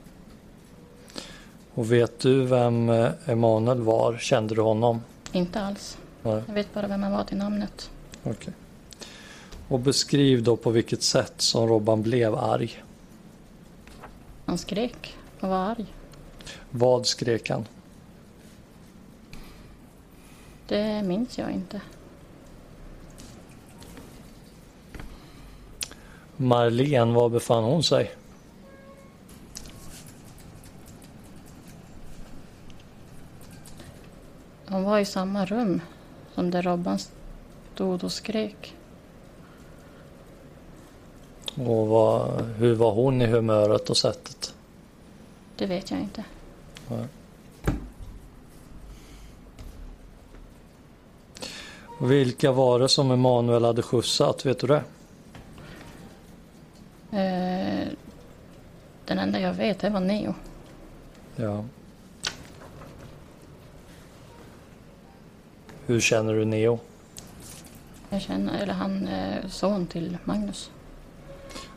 Och vet du vem eh, Emanuel var? Kände du honom? Inte alls. Nej, Jag vet bara vem han var till namnet. okej. Och beskriv då på vilket sätt som Robban blev arg. Han skrek och var arg. Vad skrek han? Det minns jag inte. Marlene, var befann hon sig? Hon var i samma rum som där Robban stod och skrek. Och vad, hur var hon i humöret och sättet? Det vet jag inte. Nej. Vilka var det som Emanuel hade skjutsat? Vet du det? Eh, den enda jag vet det var Neo. Ja. Hur känner du Neo? Jag känner, eller han är son till Magnus.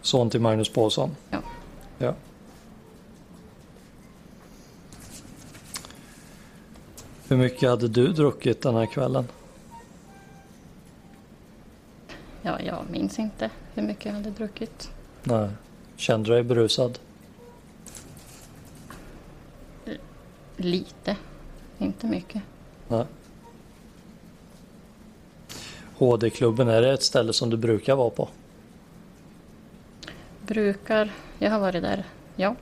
Son till Magnus Paulsson? Ja. ja. Hur mycket hade du druckit den här kvällen? Ja, jag minns inte hur mycket jag hade druckit. Nej. Kände du dig berusad? Lite, inte mycket. Nej. HD-klubben, är det ett ställe som du brukar vara på? Brukar, jag har varit där, ja.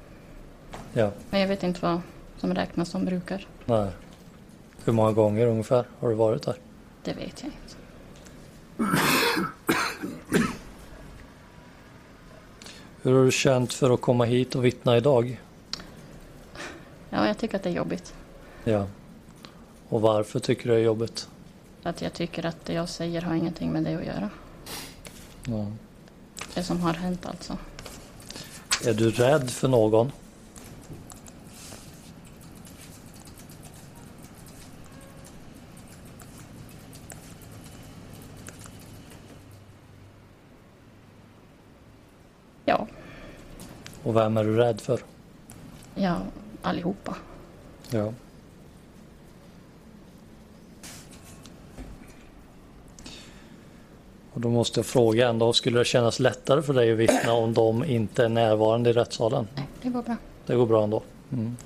Ja. Men jag vet inte vad som räknas som brukar. Nej. Hur många gånger ungefär har du varit där? Det vet jag inte. Hur har du känt för att komma hit och vittna idag? Ja, jag tycker att det är jobbigt. Ja. Och varför tycker du det är jobbigt? Att jag tycker att det jag säger har ingenting med det att göra. Ja. Det som har hänt alltså. Är du rädd för någon? Ja, Och vem är du rädd för? ja, allihopa. Ja. Och då måste jag fråga ändå, skulle det kännas lättare för dig att vittna om de inte är närvarande i rättssalen? Nej, det går bra. Det går bra ändå. Mm.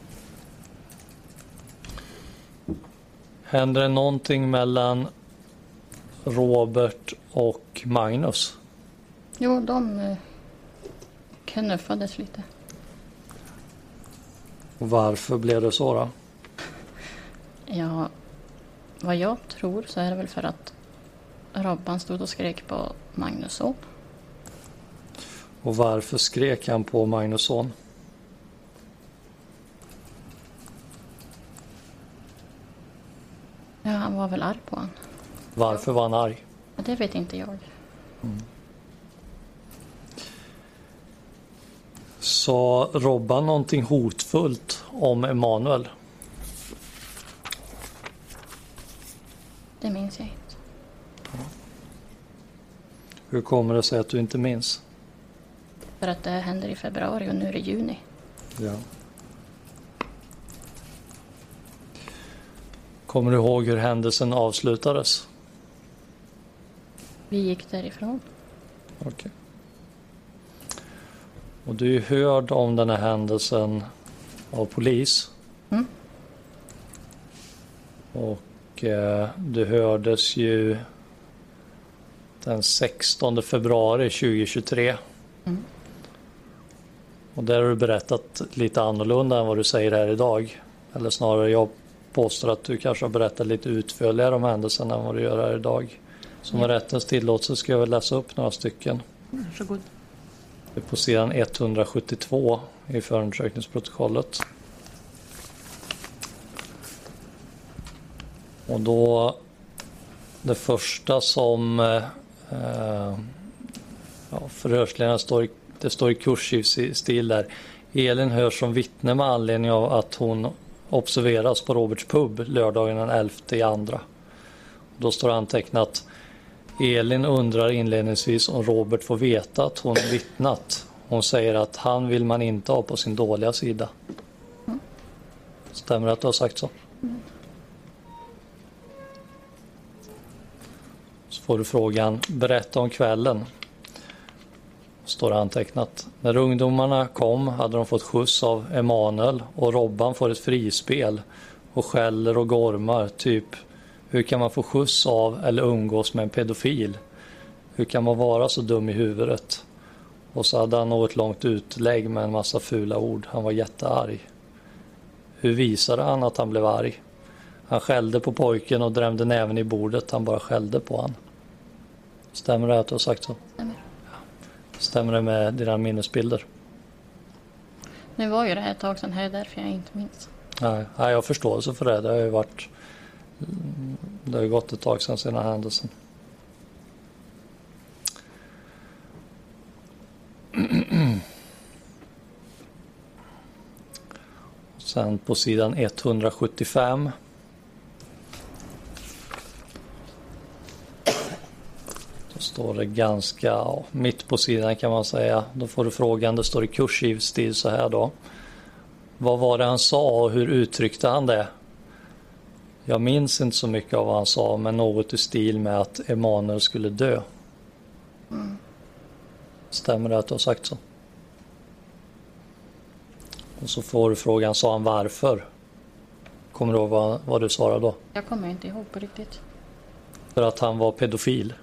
Händer det någonting mellan Robert och Magnus? Jo, de eh, knuffades lite. Och varför blev det så då? Ja, vad jag tror så är det väl för att Robban stod och skrek på Magnusson. Och varför skrek han på Magnusson? Ja, han var väl arg på honom. Varför var han arg? Men det vet inte jag. Sa Robban någonting hotfullt om Emanuel? Det minns jag inte. Hur kommer det sig att du inte minns? För att det händer i februari och nu är det juni. Ja. Kommer du ihåg hur händelsen avslutades? Vi gick därifrån. Okej. Och du är hörd om den här händelsen av polis. Mm. Och eh, du hördes ju den 16 februari 2023. Mm. Och där har du berättat lite annorlunda än vad du säger här idag. Eller snarare jag påstår att du kanske har berättat lite utförligare om händelsen än vad du gör här idag. Så med rättens tillåtelse ska jag väl läsa upp några stycken. Varsågod. Det är på sidan 172 i förundersökningsprotokollet. Och då det första som eh, ja, förhörsledaren står, i- det står i kursiv si- stil där. Elin hörs som vittne med anledning av att hon observeras på Roberts pub lördagen den 11 i andra. Då står antecknat Elin undrar inledningsvis om Robert får veta att hon vittnat. Hon säger att han vill man inte ha på sin dåliga sida. Stämmer det att du har sagt så? Så får du frågan, berätta om kvällen. Står antecknat. När ungdomarna kom hade de fått skjuts av Emanuel och Robban får ett frispel och skäller och gormar. Typ, hur kan man få skjuts av eller umgås med en pedofil? Hur kan man vara så dum i huvudet? Och så hade han något långt utlägg med en massa fula ord. Han var jättearg. Hur visade han att han blev arg? Han skällde på pojken och drämde näven i bordet. Han bara skällde på han. Stämmer det att du har sagt så? Stämmer. Stämmer det med dina minnesbilder? Nu var ju det här ett tag sedan, här är därför jag inte minns. Nej, nej, jag har förståelse för det. Det har ju varit... Det har ju gått ett tag sedan sedan händelsen. Sen på sidan 175. Står det ganska, ja, mitt på sidan kan man säga. Då får du frågan, det står i kursiv stil så här då. Vad var det han sa och hur uttryckte han det? Jag minns inte så mycket av vad han sa, men något i stil med att Emanuel skulle dö. Stämmer det att du har sagt så? Och så får du frågan, sa han varför? Kommer du ihåg vad, vad du svarade då? Jag kommer inte ihåg på riktigt. För att han var pedofil.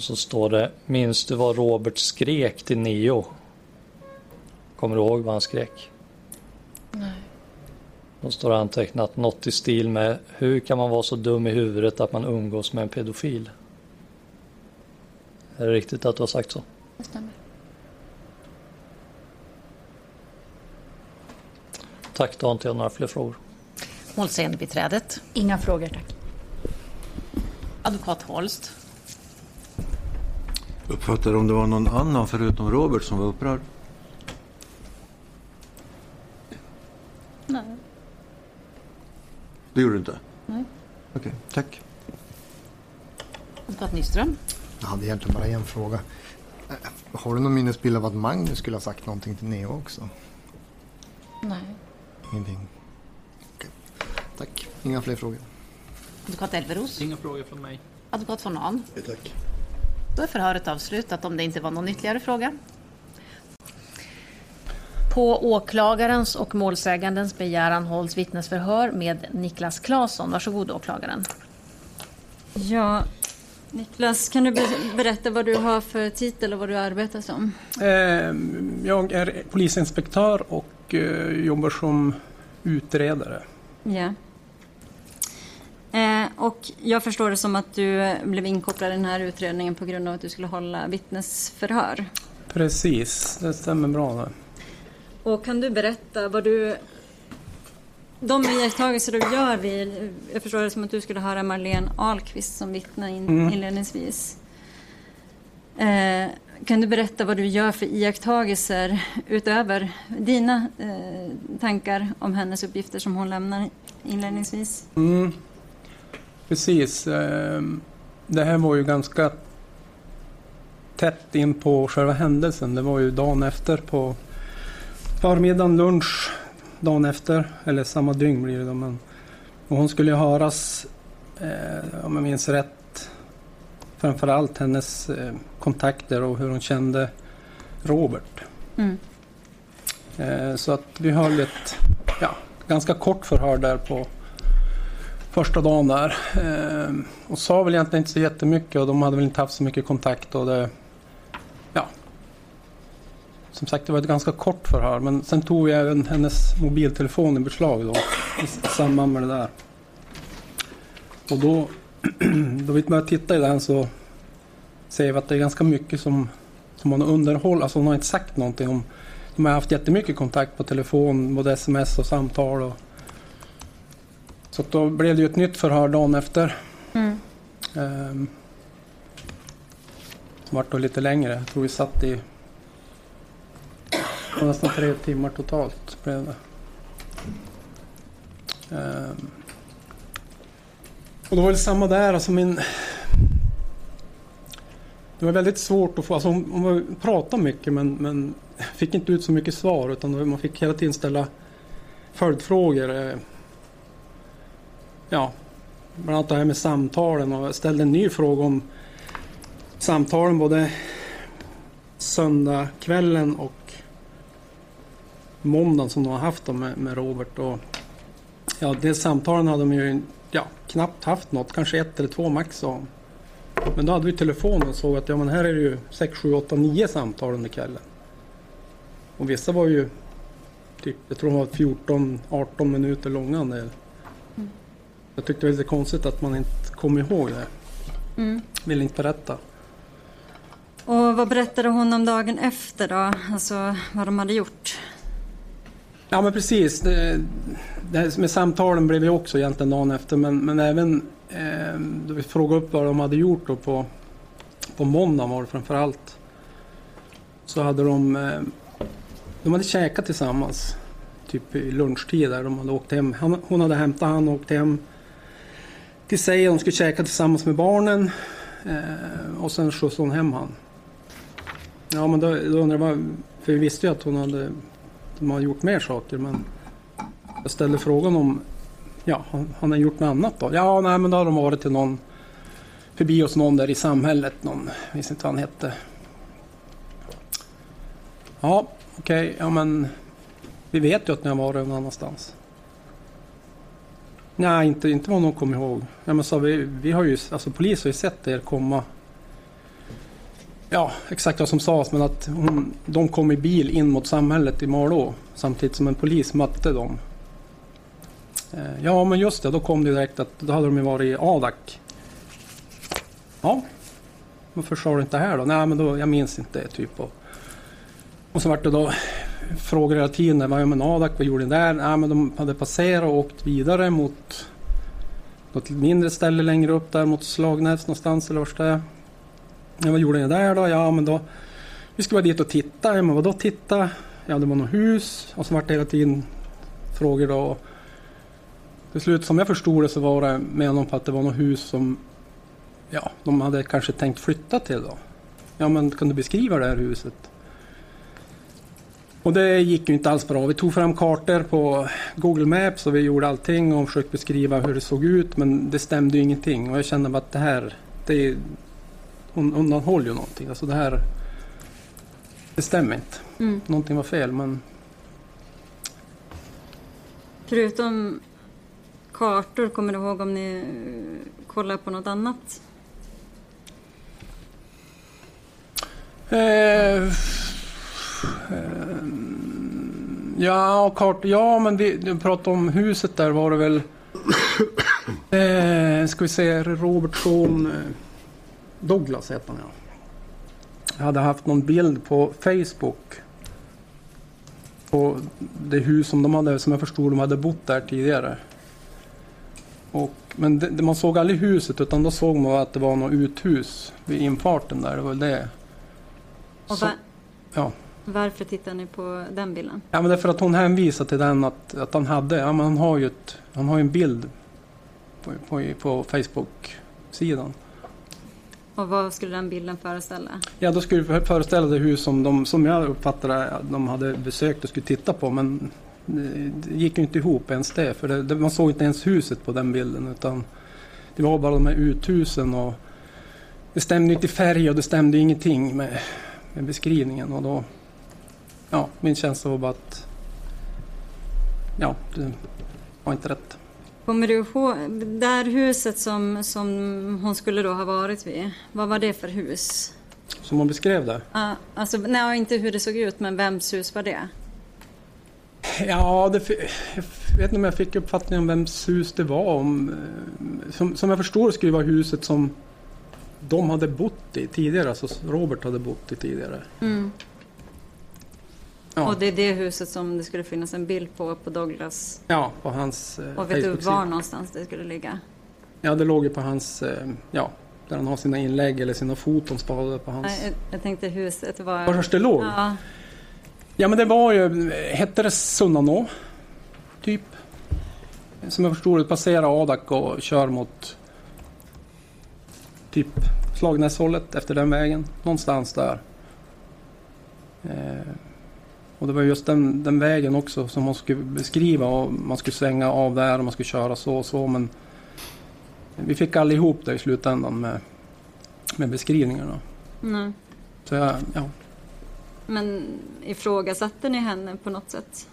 Och så står det, minns du vad Robert skrek till Neo? Kommer du ihåg vad han skrek? Nej. Då står det antecknat något i stil med, hur kan man vara så dum i huvudet att man umgås med en pedofil? Är det riktigt att du har sagt så? Det stämmer. Tack, då har inte jag några fler frågor. Målsägandebiträdet. Inga frågor tack. Advokat Holst. Uppfattade om det var någon annan förutom Robert som var upprörd? Nej. Det gjorde du inte? Nej. Okej, tack. Advokat Nyström. Jag hade egentligen bara en fråga. Eh, Har du någon minnesbild av att Magnus skulle ha sagt någonting till Neo också? Nej. Ingenting? Okej. Tack. Inga fler frågor. Advokat Elveros. Inga frågor från mig. Advokat von Ahn. Tack. Då är förhöret avslutat om det inte var någon ytterligare fråga. På åklagarens och målsägandens begäran hålls vittnesförhör med Niklas Claesson. Varsågod åklagaren. Ja, Niklas, kan du be- berätta vad du har för titel och vad du arbetar som? Eh, Jag är polisinspektör och eh, jobbar som utredare. Ja. Och jag förstår det som att du blev inkopplad i den här utredningen på grund av att du skulle hålla vittnesförhör. Precis, det stämmer bra. Det. Och kan du berätta vad du... De iakttagelser du gör vid... Jag förstår det som att du skulle höra Marlene Ahlqvist som vittne in, Mm. inledningsvis. Eh, kan du berätta vad du gör för iakttagelser utöver dina eh, tankar om hennes uppgifter som hon lämnar inledningsvis? Mm. Precis. eh, Det här var ju ganska tätt in på själva händelsen. Det var ju dagen efter på förmiddagen, lunch, dagen efter. Eller samma dygn blir det då. Men, och hon skulle höras, eh, om jag minns rätt, framförallt hennes eh, kontakter och hur hon kände Robert. Mm. Eh, Så att vi höll ett ja, ganska kort förhör där på första dagen där. Ehm, och sa väl egentligen inte så jättemycket och de hade väl inte haft så mycket kontakt. Och det, ja. Som sagt, det var ett ganska kort förhör. Men sen tog vi även hennes mobiltelefon i beslag då. I samband med det där. Och då, då vi började titta i den så ser vi att det är ganska mycket som, som hon har underhållit. Alltså hon har inte sagt någonting om de har haft jättemycket kontakt på telefon, både sms och samtal. Och... Så då blev det ju ett nytt förhör dagen efter. Mm. Ehm... Som vart då lite längre. Jag tror vi satt i nästan tre timmar totalt. Blev det. Ehm... Och då var det samma där. Alltså min... Det var väldigt svårt att få, alltså hon, hon pratade mycket men, men fick inte ut så mycket svar utan man fick hela tiden ställa följdfrågor. Ja, bland annat det här med samtalen och jag ställde en ny fråga om samtalen både söndagskvällen och måndagen som de har haft då med, med Robert. Och, ja, det samtalen hade de ju ja, knappt haft något, kanske ett eller två max Och. Men då hade vi telefon och såg att ja, men här är det ju 6, 7, 8, 9 samtal under kvällen. Och vissa var ju typ, jag tror de var 14, 18 minuter långa. Jag tyckte det var lite konstigt att man inte kom ihåg det. Mm. Ville inte berätta. Och vad berättade hon om dagen efter då? Alltså vad de hade gjort? Ja men precis. Det, det här med samtalen blev ju också egentligen dagen efter. Men, men även eh, då vi frågade upp vad de hade gjort då på, på måndagen var det framför allt. Så hade de, eh, de hade käkat tillsammans. Typ i lunchtid där. De hade åkt hem. Han, hon hade hämtat han och åkt hem till sig. De skulle käka tillsammans med barnen. Eh, och sen skjutsade hon hem han. Ja men då, då undrade jag för vi visste ju att hon hade de hade gjort mer saker men jag ställde frågan om ja, han, han har gjort något annat då? Ja, nej men då har de varit till någon förbi hos någon där i samhället, någon, jag minns inte vad han hette. Ja, okej, ja men vi vet ju att ni har varit någon annanstans. Nej, inte, inte vad någon kommer ihåg. Ja, men så vi, vi har ju, alltså polis har ju sett er komma ja, exakt vad som sades, men att hon, de kom i bil in mot samhället i Malå samtidigt som en polis mötte dem. Eh, ja, men just det, då kom det direkt att då hade de ju varit i Adak. Ja, varför sa du inte här då? Nej, men då, jag minns inte typ. Och, och så vart det då frågor hela tiden. Vad gör man Adak? Vad gjorde ni där? Nej, men de hade passerat och åkt vidare mot något mindre ställe längre upp där mot Slagnäs någonstans eller vart det är. Ja, vad gjorde ni där då? Ja, men då vi skulle vara dit och titta. Ja, men vadå titta? Ja, det var något hus och så vart det hela tiden frågor då. Till slut som jag förstod det så var det med på att det var något hus som ja, de hade kanske tänkt flytta till då. Ja, men kan du beskriva det här huset? Och det gick ju inte alls bra. Vi tog fram kartor på Google Maps och vi gjorde allting och försökte beskriva hur det såg ut men det stämde ju ingenting och jag kände bara att det här, det är, hon undanhåller ju någonting. Alltså det här, det stämmer inte. Mm. Någonting var fel men Förutom kartor, kommer du ihåg om ni eh, kollar på något annat? Eh, eh, ja, kart, ja, men vi, du pratade om huset där var det väl... Eh, ska vi se, Robertson eh, Douglas heter han ja. Jag hade haft någon bild på Facebook. På det hus som de hade, som jag förstod de hade bott där tidigare. Och, men det, det, man såg aldrig huset utan då såg man att det var något uthus vid infarten där. Det var det. Och Så- Ja. Varför tittar ni på den bilden? Ja, men det är för att hon hänvisar till den att, att han hade, ja men han har ju, ett, han har en bild på, på, på Facebook-sidan. Och vad skulle den bilden föreställa? Ja, då skulle det föreställa det hus som, de, som jag uppfattade att de hade besökt och skulle titta på men det det gick ju inte ihop ens det för det, det, man såg inte ens huset på den bilden utan det var bara de här uthusen och det stämde inte i färg och det stämde ingenting med, med beskrivningen och då ja, min känsla var bara att ja, det var inte rätt. Kommer du ihåg, det här huset som, som hon skulle då ha varit vid, vad var det för hus? Som man beskrev det. Ah, alltså, nej, inte hur det såg ut, men vems hus var det? Ja, det, jag vet inte om jag fick uppfattningen om vems hus det var. Om, eh, som, som jag förstår skulle det vara huset som de hade bott i tidigare, alltså Robert hade bott i tidigare. Mm. Ja. Och det är det huset som det skulle finnas en bild på på Douglas. Ja, på hans eh, Och vet du var någonstans det skulle ligga? Ja, det låg ju på hans, eh, ja, där han har sina inlägg eller sina foton sparade på hans... Nej, jag, jag tänkte huset var... Var det låg? Ja. Ja men det var ju, hette det Sunnanå? Typ. Som jag förstod det passerar Adak och kör mot typ Slagnäshållet efter den vägen. Någonstans där. Eh, och det var just den, den vägen också som man skulle beskriva och man skulle svänga av där och man skulle köra så och så men vi fick aldrig ihop det i slutändan med, med beskrivningarna. Nej. Så jag, ja, Men ifrågasatte ni henne på något sätt?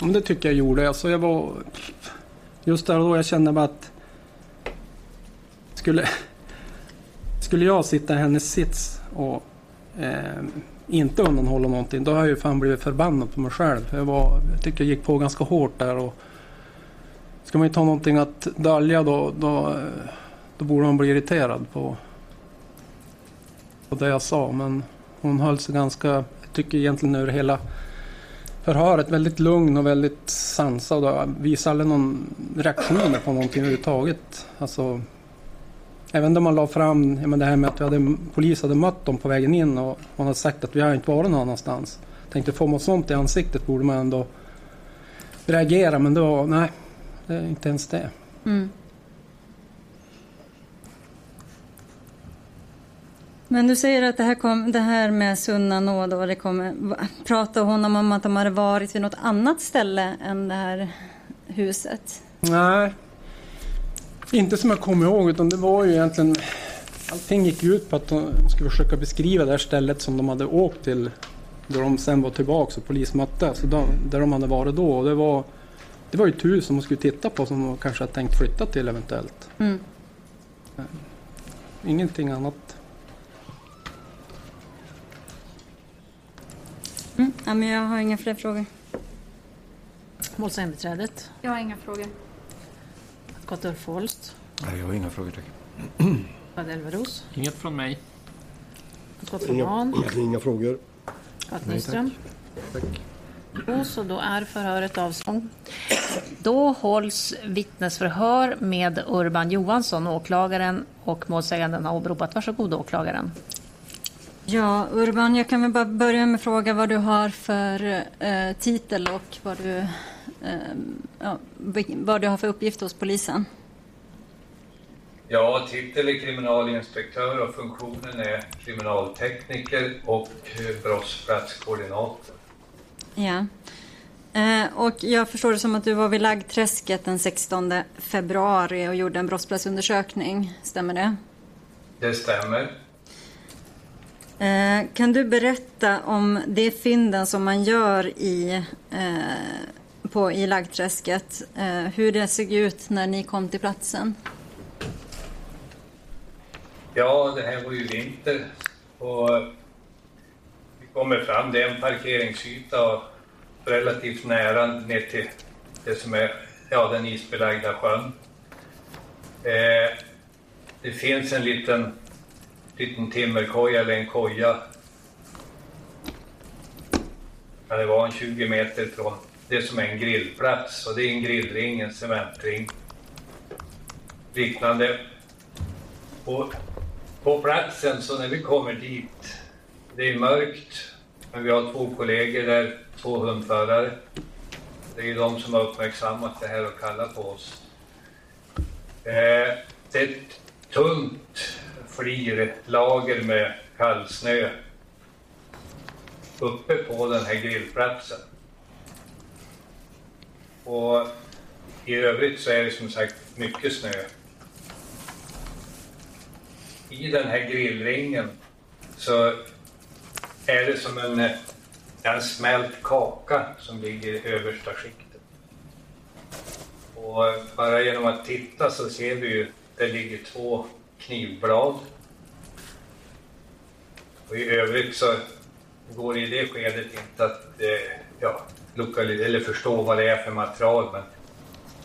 Men det tycker jag gjorde. Alltså jag var... Just där och då jag kände bara att... Skulle, skulle jag sitta i hennes sits och eh, inte undanhålla någonting, då har jag ju fan blivit förbannad på mig själv. Jag, var, jag tycker jag gick på ganska hårt där. Och ska man ju ta någonting att dölja då, då, då borde man bli irriterad på, på det jag sa. Men hon höll sig ganska, jag tycker egentligen över hela förhöret väldigt lugn och väldigt sansad och visade aldrig någon reaktioner på någonting överhuvudtaget. Alltså, även när man la fram ja, men det här med att vi hade, polis hade mött dem på vägen in och man hade sagt att vi har inte varit någon annanstans. Tänkte får man sånt i ansiktet borde man ändå reagera men då, nej, det är inte ens det. Mm. Men du säger att det här, kom, det här med Sunna nåd och det kommer, va- pratade hon om att de hade varit vid något annat ställe än det här huset? Nej, inte som jag kommer ihåg utan det var ju egentligen Allting gick ut på att de skulle försöka beskriva det här stället som de hade åkt till där de sen var tillbaka och polis mötte. Alltså de, där de hade varit då. Och det, var, det var ju ett hus som de skulle titta på som de kanske hade tänkt flytta till eventuellt. Mm. Ingenting annat. Ja, men jag har inga fler frågor. Målsägandebiträdet. Jag har inga frågor. Ulf Holst. Nej, jag har inga frågor tack. Advokat Elveros. Inget från mig. Advokat Inga, Roman. inga frågor. Advokat Nyström. tack. Och så då är förhöret avstånd. Då hålls vittnesförhör med Urban Johansson, åklagaren och målsäganden har åberopat. Varsågod åklagaren. Ja, Urban, jag kan väl bara börja med att fråga vad du har för eh, titel och vad du, ja, vad du har för uppgift hos polisen. Ja, titel är kriminalinspektör och funktionen är kriminaltekniker och brottsplatskoordinator. Ja. Eh, och jag förstår det som att du var vid Laggträsket den 16 februari och gjorde en brottsplatsundersökning. Stämmer det? Det stämmer. Eh, kan du berätta om de fynden som man gör i, eh, på, i Laggträsket? Eh, hur det såg ut när ni kom till platsen? Ja, det här var ju vinter och vi kommer fram, det är en parkeringsyta och relativt nära ner till det som är ja, den isbelagda sjön. Eh, det finns en liten, liten timmerkoja eller en koja. Ja, det var en 20 meter från det som är en grillplats och det är en grillring, en cementring. Liknande. Och på platsen, så när vi kommer dit, det är mörkt, men vi har två kollegor där, två hundförare. Det är ju de som har uppmärksammat det här och kallat på oss. Eh, det är ett tunt flirlager med kallsnö uppe på den här grillplatsen. Och i övrigt så är det som sagt mycket snö i den här grillringen så är det som en, en smält kaka som ligger i översta skiktet. Och bara genom att titta så ser vi ju det ligger två knivblad. Och i övrigt så går det i det skedet inte att eh, ja, eller förstå vad det är för material men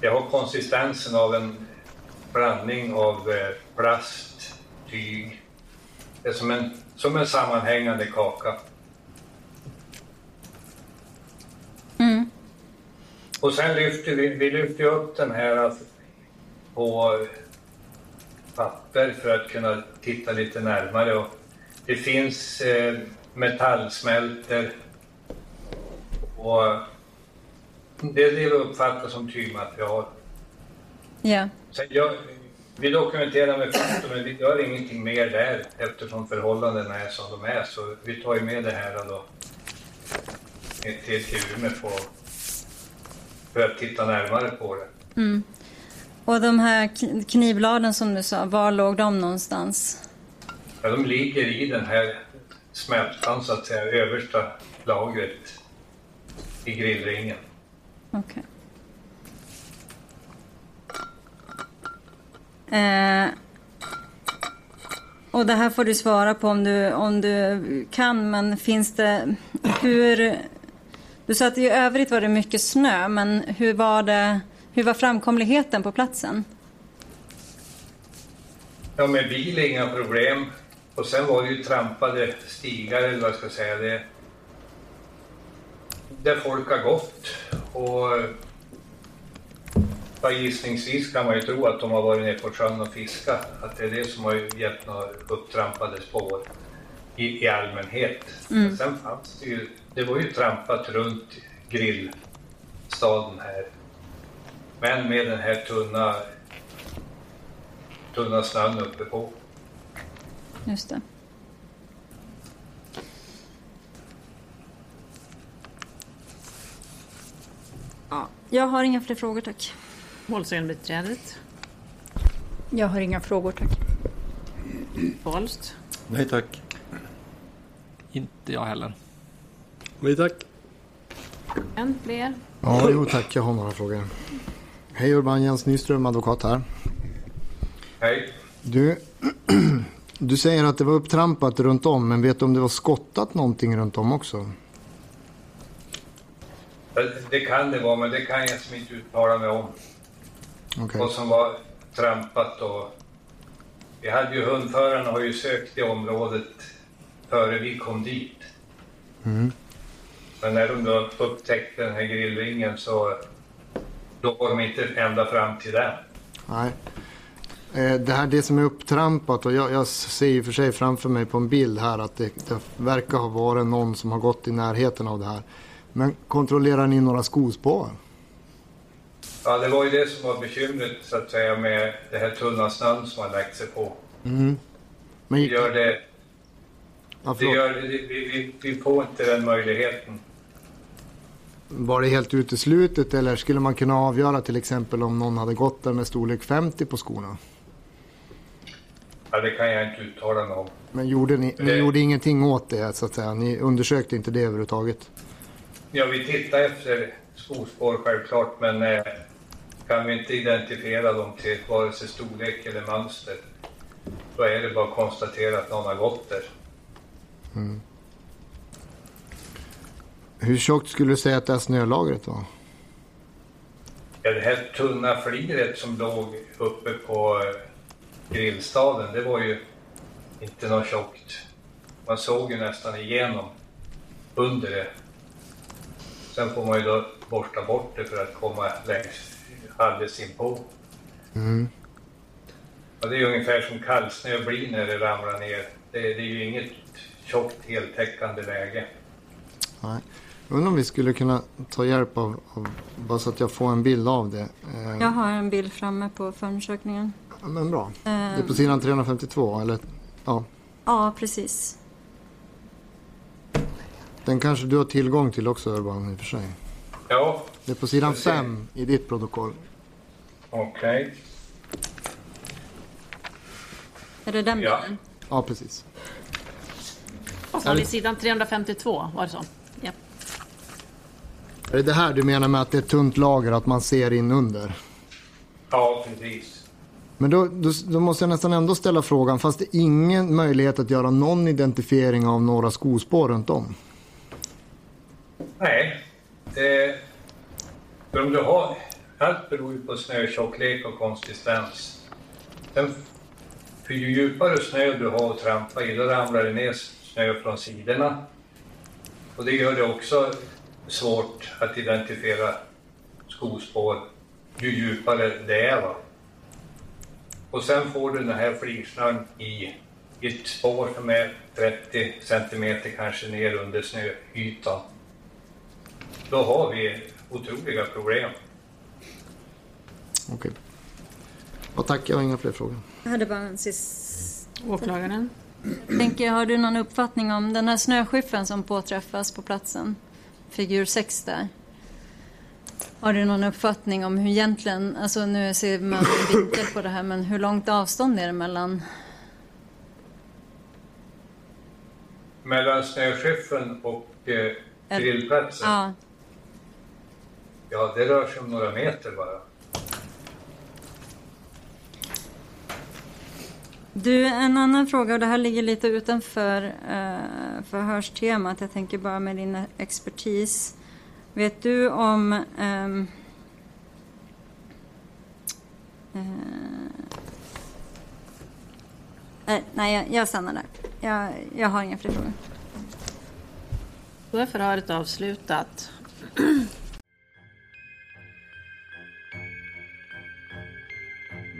det har konsistensen av en blandning av eh, plast, tyg. Det är som en, som en sammanhängande kaka. Mm. Och sen lyfter vi, vi lyfter upp den här på papper för att kunna titta lite närmare. Och det finns eh, metallsmälter och det är det vi uppfattar som tygmaterial. Ja. Sen jag, vi dokumenterar med foto, men vi gör ingenting mer där eftersom förhållandena är som de är. Så vi tar ju med det här då till, till Umeå på, för att titta närmare på det. Mm. Och de här kn- knivbladen som du sa, var låg de någonstans? Ja, de ligger i den här smältan, så att säga, översta lagret i grillringen. Okej. Eh, och det här får du svara på om du, om du kan, men finns det... Hur... Du sa att i övrigt var det mycket snö, men hur var, det, hur var framkomligheten på platsen? Ja, med bil inga problem. Och sen var det ju trampade stigar, eller vad jag ska säga. Det, där folk har gått. Och gissningsvis kan man ju tro att de har varit nere på sjön och fiskat. Att det är det som har gett några upptrampade spår i, i allmänhet. Mm. Sen fanns det ju, det var ju trampat runt grillstaden här. Men med den här tunna, tunna snön uppe på. Just det. Jag har inga fler frågor, tack. Målsägandebiträdet. Jag har inga frågor, tack. Holst. Nej tack. Inte jag heller. Nej tack. En fler. Ja, jo tack. Jag har några frågor. Hej Urban Jens Nyström, advokat här. Hej. Du, du säger att det var upptrampat runt om, men vet du om det var skottat någonting runt om också? Det- kan det vara, men det kan jag som inte uttala mig om. Okej. Vad som var trampat och... Vi hade ju hundförarna har ju sökt i området före vi kom dit. Mm. Men när de då upptäckte den här grillringen så då var de inte ända fram till den. Nej. Eh, Det här det som är upptrampat och jag, jag ser ju för sig framför mig på en bild här att det, det verkar ha varit någon som har gått i närheten av det här. Men kontrollerar ni några skospår? Ja, det var ju det som var bekymret så att säga med det här tunna snön som har lagt sig på. Mm. Men gick, gör det, ja, det gör det, vi, vi, vi får inte den möjligheten. Var det helt uteslutet eller skulle man kunna avgöra till exempel om någon hade gått där med storlek 50 på skorna? Ja, det kan jag inte uttala mig om. Men gjorde ni, ni Det- gjorde ingenting åt det så att säga? Ni undersökte inte det överhuvudtaget? Ja, vi tittar efter skospår självklart, men eh, kan vi inte identifiera dem till vare sig storlek eller mönster, då är det bara att konstatera att någon har gått där. Mm. Hur tjockt skulle du säga att det här snölagret var? Ja, det här tunna fliret som låg uppe på eh, grillstaden, det var ju inte något tjockt. Man såg ju nästan igenom under det. Sen får man ju då borsta bort det för att komma längst alldeles inpå. Mm. Och det är ungefär som kallsnö blir när det ramlar ner. Det, det är ju inget tjockt heltäckande läge. Nej. Jag undrar om vi skulle kunna ta hjälp av, av bara så att jag får en bild av det. Eh, Jag har en bild framme på förundersökningen. ja, men bra. Det är på sidan 352 eller? Ja. Ja, precis. Den kanske du har tillgång till också Urban i och för sig. Ja, Det är på sidan Jag ser. 5 i ditt protokoll. okej. Är det den Ja. bilden? Ja, precis. Vad sa ni? Sidan 352, var det så? Ja. Är det det här du menar med att det är tunt lager, att man ser in under? Ja, precis. Men då, då, då måste jag nästan ändå ställa frågan, fast det ingen möjlighet att göra någon identifiering av några skospår runt om? Nej, det... För om du har... Allt beror ju på snötjocklek och konsistens. Den, för ju djupare snö du har att trampa i, då ramlar det ner snö från sidorna. Och det gör det också svårt att identifiera skospår ju djupare det är. Va? Och sen får du den här flirsnön i ett spår som är 30 centimeter kanske ner under snöytan. Då har vi otroliga problem. Okej. Och tack, jag har inga fler frågor. Jag hade bara en sista... Åklagaren? Tänker, har du någon uppfattning om den här snöskyffeln som påträffas på platsen? Figur 6 där. Har du någon uppfattning om hur egentligen, alltså nu ser man en vinkel på det här, men hur långt avstånd är det mellan? Mellan snöskyffeln och eh, grillplatsen, Ja, ja det rör sig om några meter bara. Du, en annan fråga, och det här ligger lite utanför uh, förhörstemat. Jag tänker bara med din expertis. Vet du om... ehm, eh, nej, nej, jag, jag stannar där. Jag, jag har inga fler frågor. Då är förhöret avslutat.